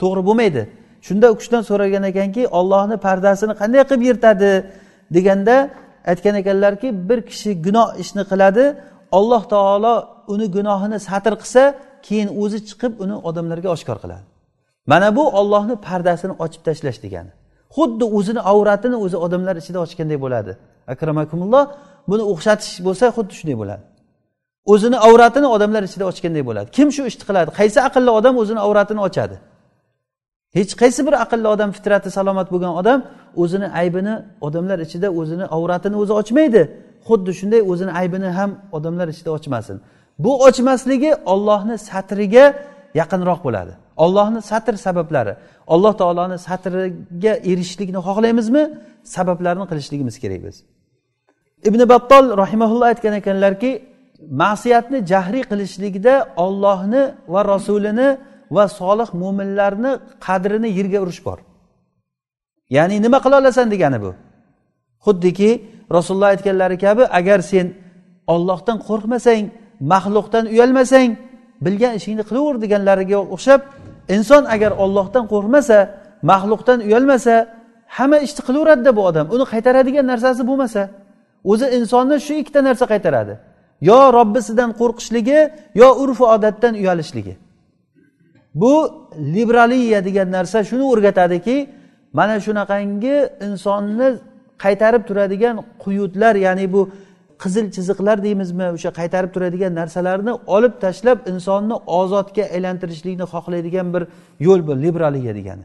To'g'ri bo'lmaydi. Shunda u kishidan so'ragan ekanki ollohni pardasini qanday qilib yirtadi deganda aytgan ekanlarki bir kishi gunoh ishni qiladi olloh taolo uni gunohini satr qilsa keyin o'zi chiqib uni odamlarga oshkor qiladi. Mana bu ollohni pardasini ochib tashlash degani. Xuddi o'zini avratini o'zi odamlar ichida ochganday bo'ladi. Akramakumulloh buni o'xshatish bo'lsa xuddi shunday bo'ladi. O'zini avratini odamlar ichida ochganday bo'ladi. Kim shu ishni qiladi? Qaysi aqlli odam o'zini avratini ochadi? Hech qaysi bir aqlli odam fitrati salomat bo'lgan odam o'zini aybini odamlar ichida o'zini avratini o'zi ochmaydi. Xuddi shunday o'zini aybini ham odamlar ichida ochmasin. Bu ochmasligi ollohni satriga yaqinroq bo'ladi. Ollohni satr sabablari alloh taoloni satriga erishishlikni xohlaymizmi? Sabablarni qilishligimiz kerak biz. Ibn battol rahimaulloh aytgan ekanlarki ma'siyatni jahriy qilishlikda ollohni va rasulini va solih mo'minlarni qadrini yerga urish bor. Ya'ni nima qila olasan degani bu? Xuddiki rasululloh aytganlari kabi agar sen ollohdan qo'rqmasang maxluqdan uyalmasang bilgan ishingni qilaver deganlariga o'xshab inson agar ollohdan qo'rqmasa maxluqdan uyalmasa hamma ishni qilaveradida bu odam. Uni qaytaradigan narsasi bo'lmasa o'zi insonni shu ikkita narsa qaytaradi. Yo robbisidan qo'rqishligi yo urf odatdan uyalishligi. Bu liberaliya degan narsa shuni o'rgatadiki mana shunaqangi insonni qaytarib turadigan quyutlar ya'ni bu qizil chiziqlar deymizmi o'sha qaytarib turadigan narsalarni olib tashlab insonni ozodga aylantirishlikni xohlaydigan bir yo'l bu liberaliya degani.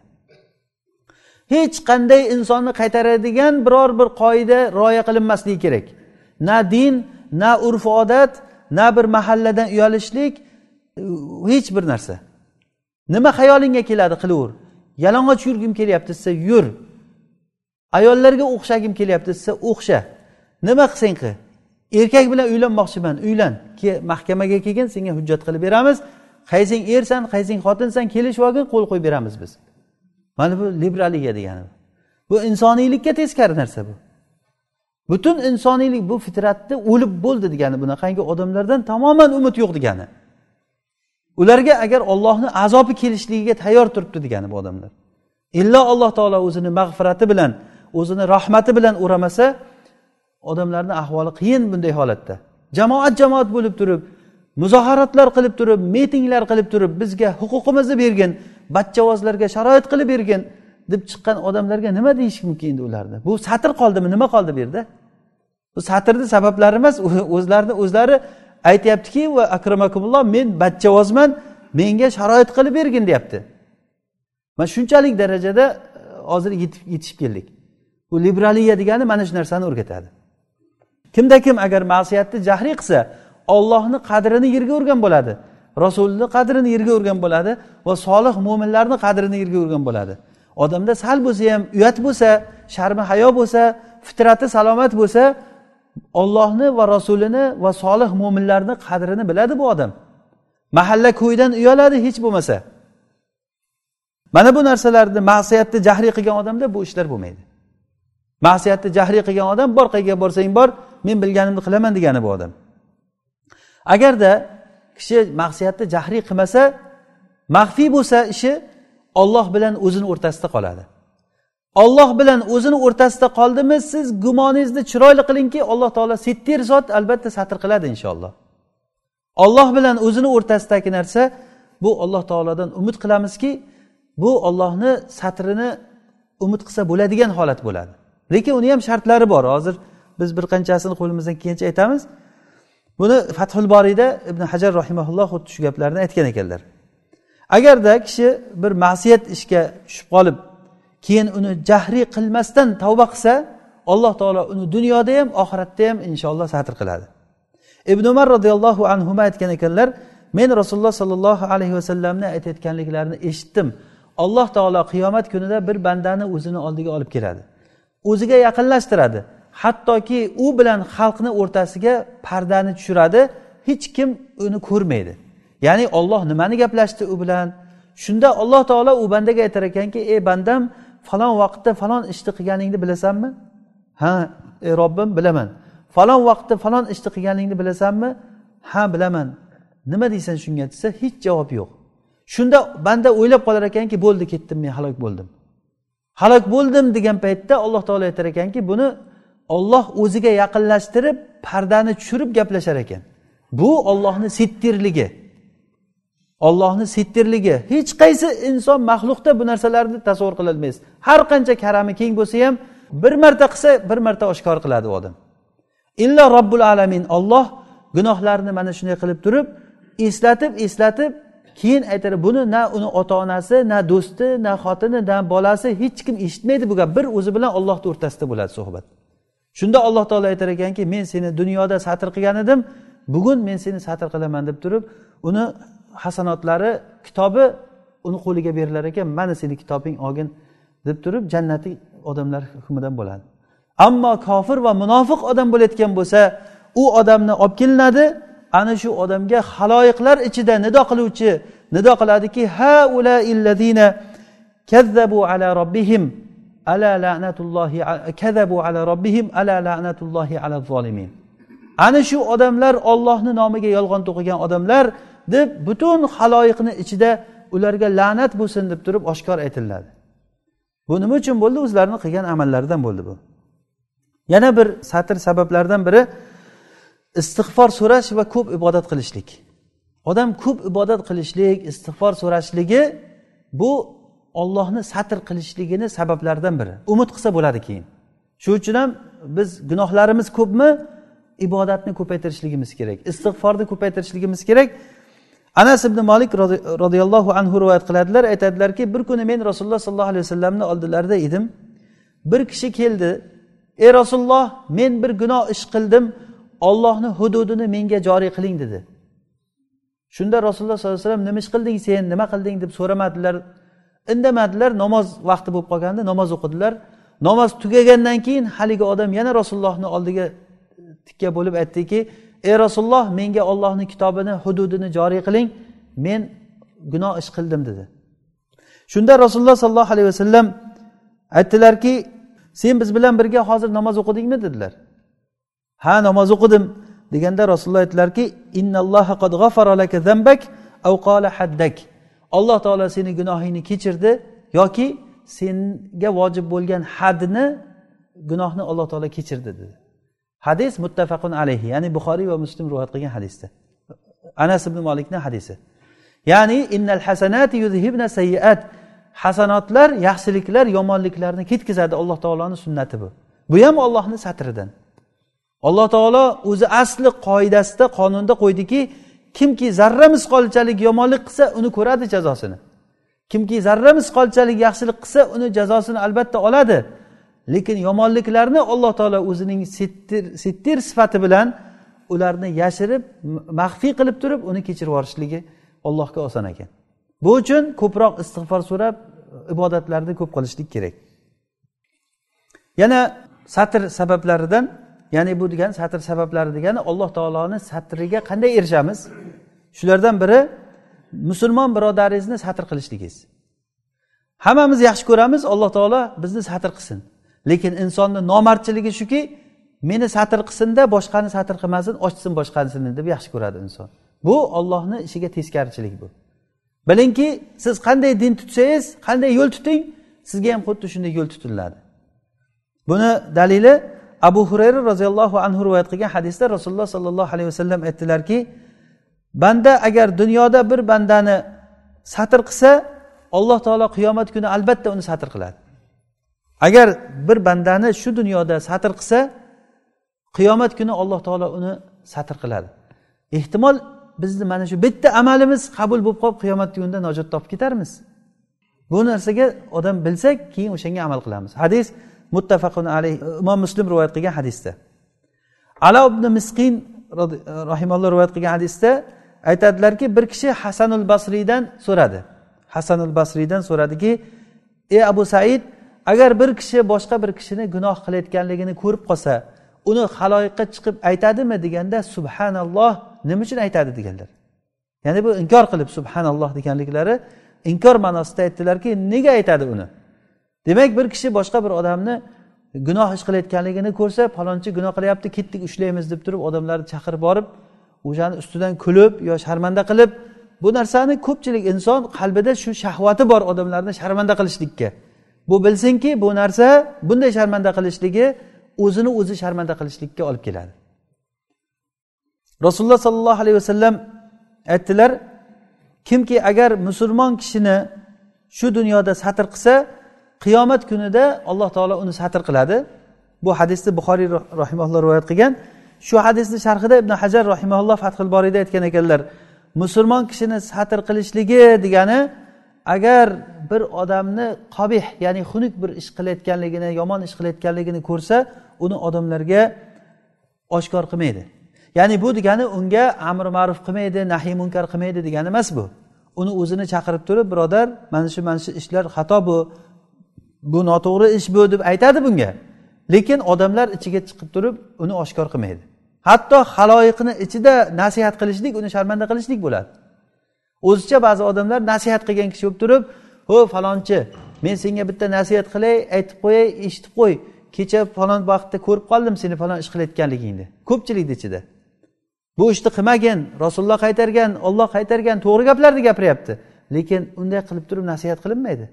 Hech qanday insonni qaytaradigan biror bir qoida rioya qilinmasligi kerak. Na din na urf odat na bir mahalladan uyalishlik hech bir narsa. Nima xayolingga keladi qilaver. Yalang'och yurgim kelyapti desa yur. Ayollarga o'xshagim kelyapti desa o'xsha. Nima qilsang qil. Erkak bilan uylanmoqchiman uylan. Mahkamaga kelgin senga hujjat qilib beramiz. Qaysing ersan qaysing xotinsan kelishib olgin qo'l qo'yib beramiz biz. Mana bu liberaliya degani bu. Insoniylikka teskari narsa bu. Butun insoniylik bu fitratni o'lib bo'ldi degani bunaqangi odamlardan tamoman umid yo'q degani. Ularga agar ollohni azobi kelishligiga tayyor turibdi degani bu odamlar. Illo alloh taolo o'zini mag'firati bilan o'zini rahmati bilan o'ramasa odamlarni ahvoli qiyin bunday holatda. Jamoat jamoat bo'lib turib muzoharatlar qilib turib mitinglar qilib turib bizga huquqimizni bergin bachchavozlarga sharoit qilib bergin deb chiqqan odamlarga nima deyish mumkin endi ularni? Bu satr qoldimi? Nima qoldi bu yerda? Bu satrni sabablari emas o'zlarini o'zlari aytyaptiki va akramakumulloh men bachchavozman menga sharoit qilib bergin deyapti. Mana shunchalik darajada e, hozir hozir yetishib keldik. Bu liberaliya degani mana shu narsani o'rgatadi. Kimda kim agar ma'siyatni jahriy qilsa ollohni qadrini yerga urgan bo'ladi rasulni qadrini yerga urgan bo'ladi va solih mo'minlarni qadrini yerga urgan bo'ladi. Odamda sal bo'lsa ham uyat bo'lsa sharmi hayo bo'lsa fitrati salomat bo'lsa ollohni va rasulini va solih mo'minlarni qadrini biladi bu odam. Mahalla ko'ydan uyaladi hech bo'lmasa. Mana bu narsalarni ma'siyatni jahriy qilgan odamda bu ishlar bo'lmaydi. Ma'siyatni jahriy qilgan odam bor qayerga borsang bor men bilganimni qilaman degani bu odam. Agarda kishi maqsiyatni jahriy qilmasa maxfiy bo'lsa ishi olloh bilan o'zini o'rtasida qoladi. Olloh bilan o'zini o'rtasida qoldimi siz gumoningizni chiroyli qilingki alloh taolo settir zot albatta satr qiladi inshaalloh. Olloh bilan o'zini o'rtasidagi narsa bu alloh taolodan umid qilamizki bu ollohni satrini umid qilsa bo'ladigan holat bo'ladi. Lekin uni ham shartlari bor. Hozir biz bir qanchasini qo'limizdan kelgancha aytamiz. Buni fathul boriyda ibn hajar rahimaulloh xuddi shu gaplarni aytgan ekanlar. Agarda kishi bir ma'siyat ishga tushib qolib keyin uni jahriy qilmasdan tavba qilsa alloh taolo uni dunyoda ham oxiratda ham inshaalloh satr qiladi. Ibn umar roziyallohu anhu aytgan ekanlar men rasululloh sollallohu alayhi vasallamni aytayotganliklarini eshitdim. Alloh taolo qiyomat kunida bir bandani o'zini oldiga olib keladi. O'ziga yaqinlashtiradi. Hattoki u bilan xalqni o'rtasiga pardani tushiradi hech kim uni ko'rmaydi. Ya'ni olloh nimani gaplashdi u bilan? Shunda alloh taolo u bandaga aytar ekanki ey bandam falon vaqtda falon ishni qilganingni bilasanmi? Ha ey robbim bilaman. Falon vaqtda falon ishni qilganingni bilasanmi? Ha bilaman. Nima deysan shunga? desa hech javob yo'q. Shunda banda o'ylab qolar ekanki bo'ldi ketdim men halok bo'ldim. Halok bo'ldim degan paytda alloh taolo aytar ekanki buni olloh o'ziga yaqinlashtirib pardani tushirib gaplashar ekan. Bu ollohni sittirligi. Ollohni sittirligi. Hech qaysi inson maxluqda bu narsalarni tasavvur qilolmaysiz har qancha karami keng bo'lsa ham bir marta qilsa bir marta oshkor qiladi u odam. Illo robbul alamin. Olloh gunohlarni mana shunday qilib turib eslatib eslatib keyin aytadi buni na uni ota onasi na do'sti na xotini na bolasi hech kim eshitmaydi bu gap. Bir o'zi bilan ollohni o'rtasida bo'ladi suhbat. Shunda alloh taolo aytar ekanki men seni dunyoda satr qilgan edim bugun men seni satr qilaman deb turib uni hasanotlari kitobi uni qo'liga berilar ekan mana seni kitobing olgin deb turib jannatiy odamlar hukmidan bo'ladi. Ammo kofir va munofiq odam bo'layotgan bo'lsa u odamni olib kelinadi ana shu odamga haloyiqlar ichida nido qiluvchi nido qiladiki ha illazina kazzabu ala robbihim ala la'natullohi kazabu ala robbihim ala la'natullohi ala zolimin ana shu odamlar ollohni nomiga yolg'on to'qigan odamlar deb butun haloyiqni ichida ularga la'nat bo'lsin deb turib oshkor aytiladi. Bu nima uchun bo'ldi? O'zlarini qilgan amallaridan bo'ldi bu. Yana bir satr sabablardan biri istig'for so'rash va ko'p ibodat qilishlik. Odam ko'p ibodat qilishlik istig'for so'rashligi bu ollohni satr qilishligini sabablaridan biri. Umid qilsa bo'ladi keyin. Shuning uchun ham biz gunohlarimiz ko'pmi? Ibodatni ko'paytirishligimiz kerak istig'forni ko'paytirishligimiz kerak. Anas ibn molik roziyallohu anhu rivoyat qiladilar. Aytadilarki bir kuni men rasululloh sollallohu alayhi vasallamni oldilarida edim. Bir kishi keldi. Ey rasululloh men bir gunoh ish qildim. Ollohni hududini menga joriy qiling dedi. Shunda rasululloh sollallohu alayhi vasallam nima ish qilding sen? Nima qilding? deb so'ramadilar. Indamadilar namoz vaqti bo'lib qolganda namoz o'qidilar. Namoz tugagandan keyin haligi odam yana rasulullohni oldiga tikka bo'lib aytdiki ey rasululloh menga ollohni kitobini hududini joriy qiling men gunoh ish qildim dedi. Shunda rasululloh sollallohu alayhi vasallam aytdilarki sen biz bilan birga hozir namoz o'qidingmi? dedilar. Ha namoz o'qidim deganda rasululloh aytdilarki alloh taolo seni gunohingni kechirdi yoki senga vojib bo'lgan hadni gunohni alloh taolo kechirdi dedi. Hadis muttafaqun alayhi ya'ni buxoriy va muslim rivoyat qilgan hadisda. Anas ibn molikni hadisi. Ya'ni innal hasanati yuzhibna sayyiat. Hasanotlar yaxshiliklar yomonliklarni ketkazadi alloh taoloni sunnati bu. Bu ham ollohni satridan. Alloh taolo o'zi asli qoidasida qonunda qo'ydiki kimki zarra misqolchalik yomonlik qilsa uni ko'radi jazosini. Kimki zarra misqolchalik yaxshilik qilsa uni jazosini albatta oladi. Lekin yomonliklarni alloh taolo o'zining sittir sittir sifati bilan ularni yashirib maxfiy qilib turib uni kechirib yuborishligi allohga oson ekan. Bu uchun ko'proq istig'for so'rab ibodatlarni ko'p qilishlik kerak. Yana satr sabablaridan ya'ni bu degani satr sabablari degani alloh taoloni satriga qanday erishamiz? Shulardan biri musulmon birodaringizni satr qilishligingiz. Hammamiz yaxshi ko'ramiz alloh taolo bizni satr qilsin. Lekin insonni nomardchiligi shuki meni satr qilsinda boshqani satr qilmasin ochsin boshqasini deb yaxshi ko'radi inson. Bu ollohni ishiga teskarichilik bu. Bilingki siz qanday din tutsangiz qanday yo'l tuting sizga ham xuddi shunday yo'l tutiladi. Buni dalili abu hurayra roziyallohu anhu rivoyat qilgan hadisda rasululloh sollallohu alayhi vasallam aytdilarki banda agar dunyoda bir bandani satr qilsa alloh taolo qiyomat kuni albatta uni satr qiladi. Agar bir bandani shu dunyoda satr qilsa qiyomat kuni alloh taolo uni satr qiladi. Ehtimol bizni mana shu bitta amalimiz qabul bo'lib qolib qiyomat kunida najot topib ketarmiz. Bu narsaga odam bilsak keyin o'shanga amal qilamiz. Hadis muttafaqun alayh imom muslim rivoyat qilgan hadisda. Alo ibn misqin rahimalloh rivoyat qilgan hadisda aytadilarki bir kishi hasanul basriydan so'radi. Hasanul basriydan so'radiki ey abu said agar bir kishi boshqa bir kishini gunoh qilayotganligini ko'rib qolsa uni haloyiqqa chiqib aytadimi? deganda subhanalloh nima uchun aytadi? deganlar. Ya'ni bu inkor qilib subhanalloh deganliklari inkor ma'nosida aytdilarki nega aytadi uni? Demak bir kishi boshqa bir odamni gunoh ish qilayotganligini ko'rsa falonchi gunoh qilyapti ketdik ushlaymiz deb turib odamlarni chaqirib borib o'shani ustidan kulib yo sharmanda qilib bu narsani ko'pchilik inson qalbida shu shahvati bor odamlarni sharmanda qilishlikka. Bu bilsinki bu narsa bunday sharmanda qilishligi o'zini o'zi sharmanda qilishlikka olib keladi. Rasululloh sollallohu alayhi vasallam aytdilar kimki agar musulmon kishini shu dunyoda satr qilsa qiyomat kunida alloh taolo uni satr qiladi. Bu hadisni buxoriy rahimaulloh rivoyat qilgan. Shu hadisni sharhida ibn hajar rahimaulloh fathil boriyda aytgan ekanlar musulmon kishini satr qilishligi degani agar bir odamni qobih ya'ni xunuk bir ish qilayotganligini yomon ish qilayotganligini ko'rsa uni odamlarga oshkor qilmaydi. Ya'ni bu degani unga amri ma'ruf qilmaydi nahiy munkar qilmaydi degani emas bu. Uni o'zini chaqirib turib birodar mana shu mana shu ishlar xato bu. Bu noto'g'ri ish bu deb aytadi bunga. Lekin odamlar ichiga chiqib turib uni oshkor qilmaydi. Hatto haloyiqni ichida nasihat qilishlik uni sharmanda qilishlik bo'ladi. O'zicha ba'zi odamlar nasihat qilgan kishi bo'lib turib ho falonchi men senga bitta nasihat qilay aytib qo'yay eshitib qo'y. Kecha falon vaqtda ko'rib qoldim seni falon ish qilayotganligingni. Ko'pchilikni ichida. Bu ishni qilmagin rasululloh qaytargan olloh qaytargan to'g'ri gaplarni gapiryapti. Lekin unday qilib turib nasihat qilinmaydi.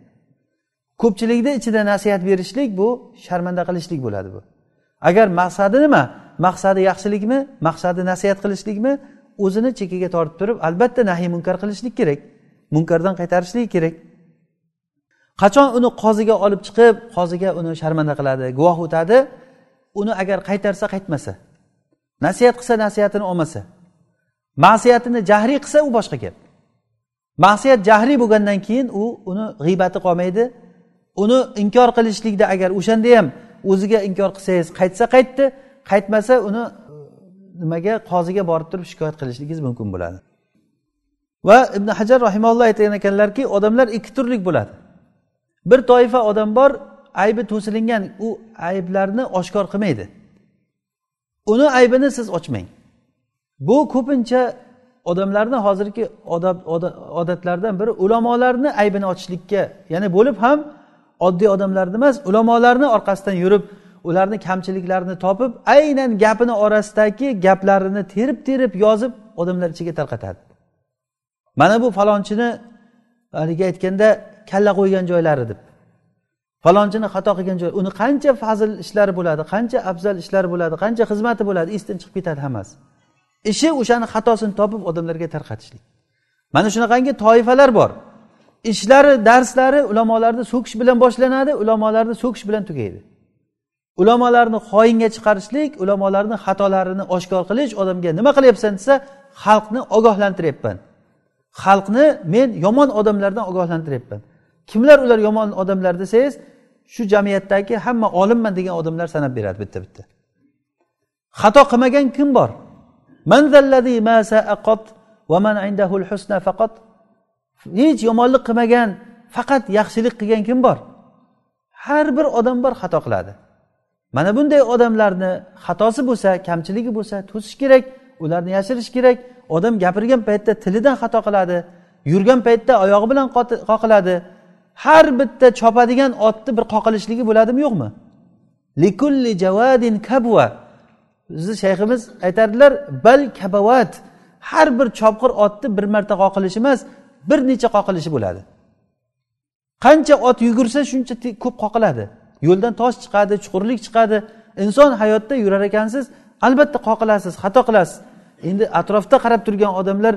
Ko'pchilikni ichida nasihat berishlik bu sharmanda qilishlik bo'ladi bu. Agar maqsadi nima? Maqsadi yaxshilikmi? Maqsadi nasihat qilishlikmi? O'zini chekkaga tortib turib albatta nahiy munkar qilishlik kerak. Munkardan qaytarishlik kerak. Qachon uni qoziga olib chiqib qoziga uni sharmanda qiladi guvoh o'tadi? Uni agar qaytarsa qaytmasa. Nasihat qilsa nasihatini olmasa. Ma'siyatini jahriy qilsa u boshqa gap. Ma'siyat jahriy bo'lgandan keyin u uni g'iybati qolmaydi. Uni inkor qilishlikda agar o'shanda ham o'ziga inkor qilsangiz qaytsa qaytdi qaytmasa uni e, nimaga qoziga borib turib shikoyat qilishligingiz mumkin bo'ladi. Va ibn hajar rahimalloh aytgan ekanlarki odamlar ikki turlik bo'ladi. Bir toifa odam bor aybi to'silingan u ayblarni oshkor qilmaydi. Uni aybini siz ochmang. Bu ko'pincha odamlarni hozirgi odatlardan biri ulamolarni aybini ochishlikka ya'ni bo'lib ham oddiy odamlarni emas ulamolarni orqasidan yurib ularni kamchiliklarini topib aynan gapini orasidagi gaplarini terib terib yozib odamlar ichiga tarqatadi. Mana bu falonchini haligi aytganda kalla qo'ygan joylari deb. Falonchini xato qilgan joy uni qancha fazil ishlari bo'ladi qancha afzal ishlari bo'ladi qancha xizmati bo'ladi esdan chiqib ketadi hammasi. Ishi o'shani xatosini topib odamlarga tarqatishlik. Mana shunaqangi toifalar bor. Ishlari darslari ulamolarni so'kish bilan boshlanadi ulamolarni so'kish bilan tugaydi. Ulamolarni xoinga chiqarishlik ulamolarni xatolarini oshkor qilish odamga nima qilyapsan desa xalqni ogohlantiryapman. Xalqni men yomon odamlardan ogohlantiryapman. Kimlar ular yomon odamlar desangiz shu jamiyatdagi hamma olimman degan odamlar sanab beradi bitta bitta. Xato qilmagan kim bor? Hech yomonlik qilmagan faqat yaxshilik qilgan kim bor? Har bir odam bor xato qiladi. Mana bunday odamlarni xatosi bo'lsa kamchiligi bo'lsa to'sish kerak ularni yashirish kerak. Odam gapirgan paytda tilidan xato qiladi yurgan paytda oyog'i bilan qoqiladi. Har bitta chopadigan otni bir qoqilishligi bo'ladimi yo'qmi? Likulli javadin kabva bizni shayximiz aytardilar bal kabavat har bir chopqir otni bir marta qoqilishi emas bir necha qoqilishi bo'ladi. Qancha ot yugursa shuncha ko'p qoqiladi. Yo'ldan tosh chiqadi chuqurlik chiqadi. Inson hayotda yurar ekansiz albatta qoqilasiz xato qilasiz. Endi atrofda qarab turgan odamlar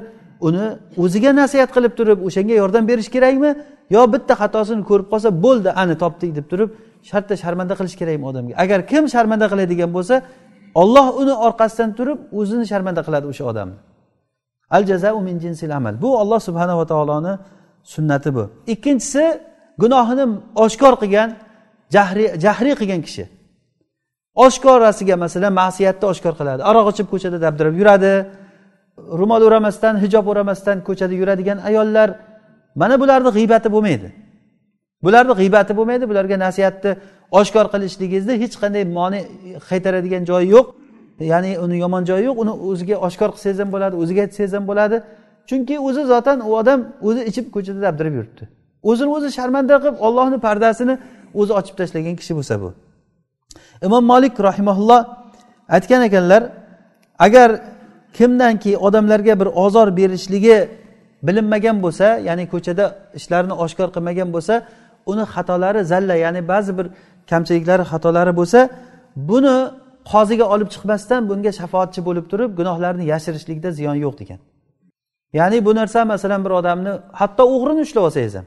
uni o'ziga nasihat qilib turib o'shanga yordam berish kerakmi? Yo bitta xatosini ko'rib qolsa bo'ldi ani topdik deb turib shartta sharmanda qilish kerakmi odamga? Agar kim sharmanda qiladigan bo'lsa olloh uni orqasidan turib o'zini sharmanda qiladi o'sha odamni. Al jazau min jinsil amal. Bu olloh subhanava taoloni sunnati bu. Ikkinchisi gunohini oshkor qilgan jahriy jahriy qilgan kishi. Oshkorasiga masalan ma'siyatni oshkor qiladi. Aroq ichib ko'chada dabdirab yuradi ro'mol o'ramasdan hijob o'ramasdan ko'chada yuradigan ayollar mana bularni g'iybati bo'lmaydi. Bularni g'iybati bo'lmaydi bularga nasihatni oshkor qilishligingizni hech qanday moni qaytaradigan joyi yo'q. Ya'ni uni yomon joyi yo'q uni o'ziga oshkor qilsangiz ham bo'ladi o'ziga aytsangiz ham bo'ladi. Chunki o'zi zotan u odam o'zi ichib ko'chada dabdirib yuribdi. O'zini o'zi sharmanda qilib ollohni pardasini o'zi ochib tashlagan kishi bo'lsa bu. Imom molik rahimaulloh aytgan ekanlar agar kimdanki odamlarga bir ozor berishligi bilinmagan bo'lsa ya'ni ko'chada ishlarini oshkor qilmagan bo'lsa uni xatolari zalla ya'ni ba'zi bir kamchiliklari xatolari bo'lsa buni qoziga olib chiqmasdan bunga shafoatchi bo'lib turib gunohlarni yashirishlikda ziyon yo'q degan. Ya'ni bu narsa masalan bir odamni hatto o'g'rini ushlab olsangiz ham.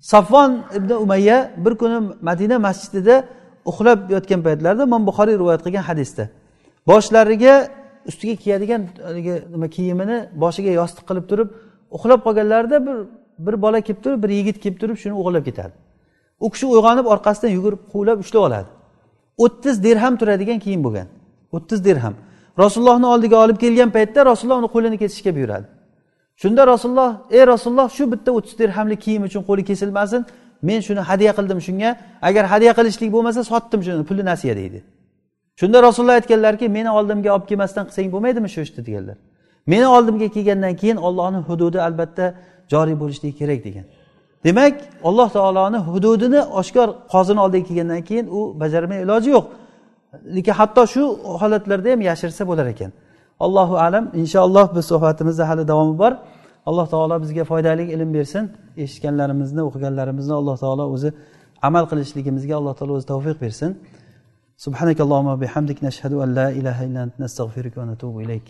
Safvon ibn umayya bir kuni madina masjidida uxlab yotgan paytlarida imom buxoriy rivoyat qilgan hadisda boshlariga ustiga kiyadigan haligi nima kiyimini boshiga yostiq qilib turib uxlab qolganlarida bir bir bola kelib turib bir yigit kelib turib shuni o'g'irlab ketadi. U kishi uyg'onib orqasidan yugurib quvlab ushlab oladi. O'ttiz dirham turadigan kiyim bo'lgan. o'ttiz dirham. Rasulullohni oldiga olib kelgan paytda rasululloh uni qo'lini kesishga buyuradi. Shunda rasululloh ey rasululloh shu bitta o'ttiz dirhamlik kiyim uchun qo'li kesilmasin. Men shuni hadya qildim shunga. Agar hadya qilishlik bo'lmasa sotdim shuni puli nasiya deydi. Shunda rasululloh aytganlarki meni oldimga olib kelmasdan qilsang bo'lmaydimi shu ishni? deganlar. Meni oldimga kelgandan keyin ollohni hududi albatta joriy bo'lishligi kerak degan. demak alloh taoloni hududini oshkor qozini oldiga kelgandan keyin u bajarmay iloji yo'q lekin hatto shu holatlarda ham yashirsa bo'lar ekan allohu alam inshaalloh biz suhbatimizda hali davomi bor alloh taolo bizga foydali ilm bersin eshitganlarimizni o'qiganlarimizni alloh taolo o'zi amal qilishligimizga alloh taolo o'zi tavfiq bersin سبحانك اللهم وبحمدك نشهد أن لا إله إلا أنت نستغفرك ونتوب إليك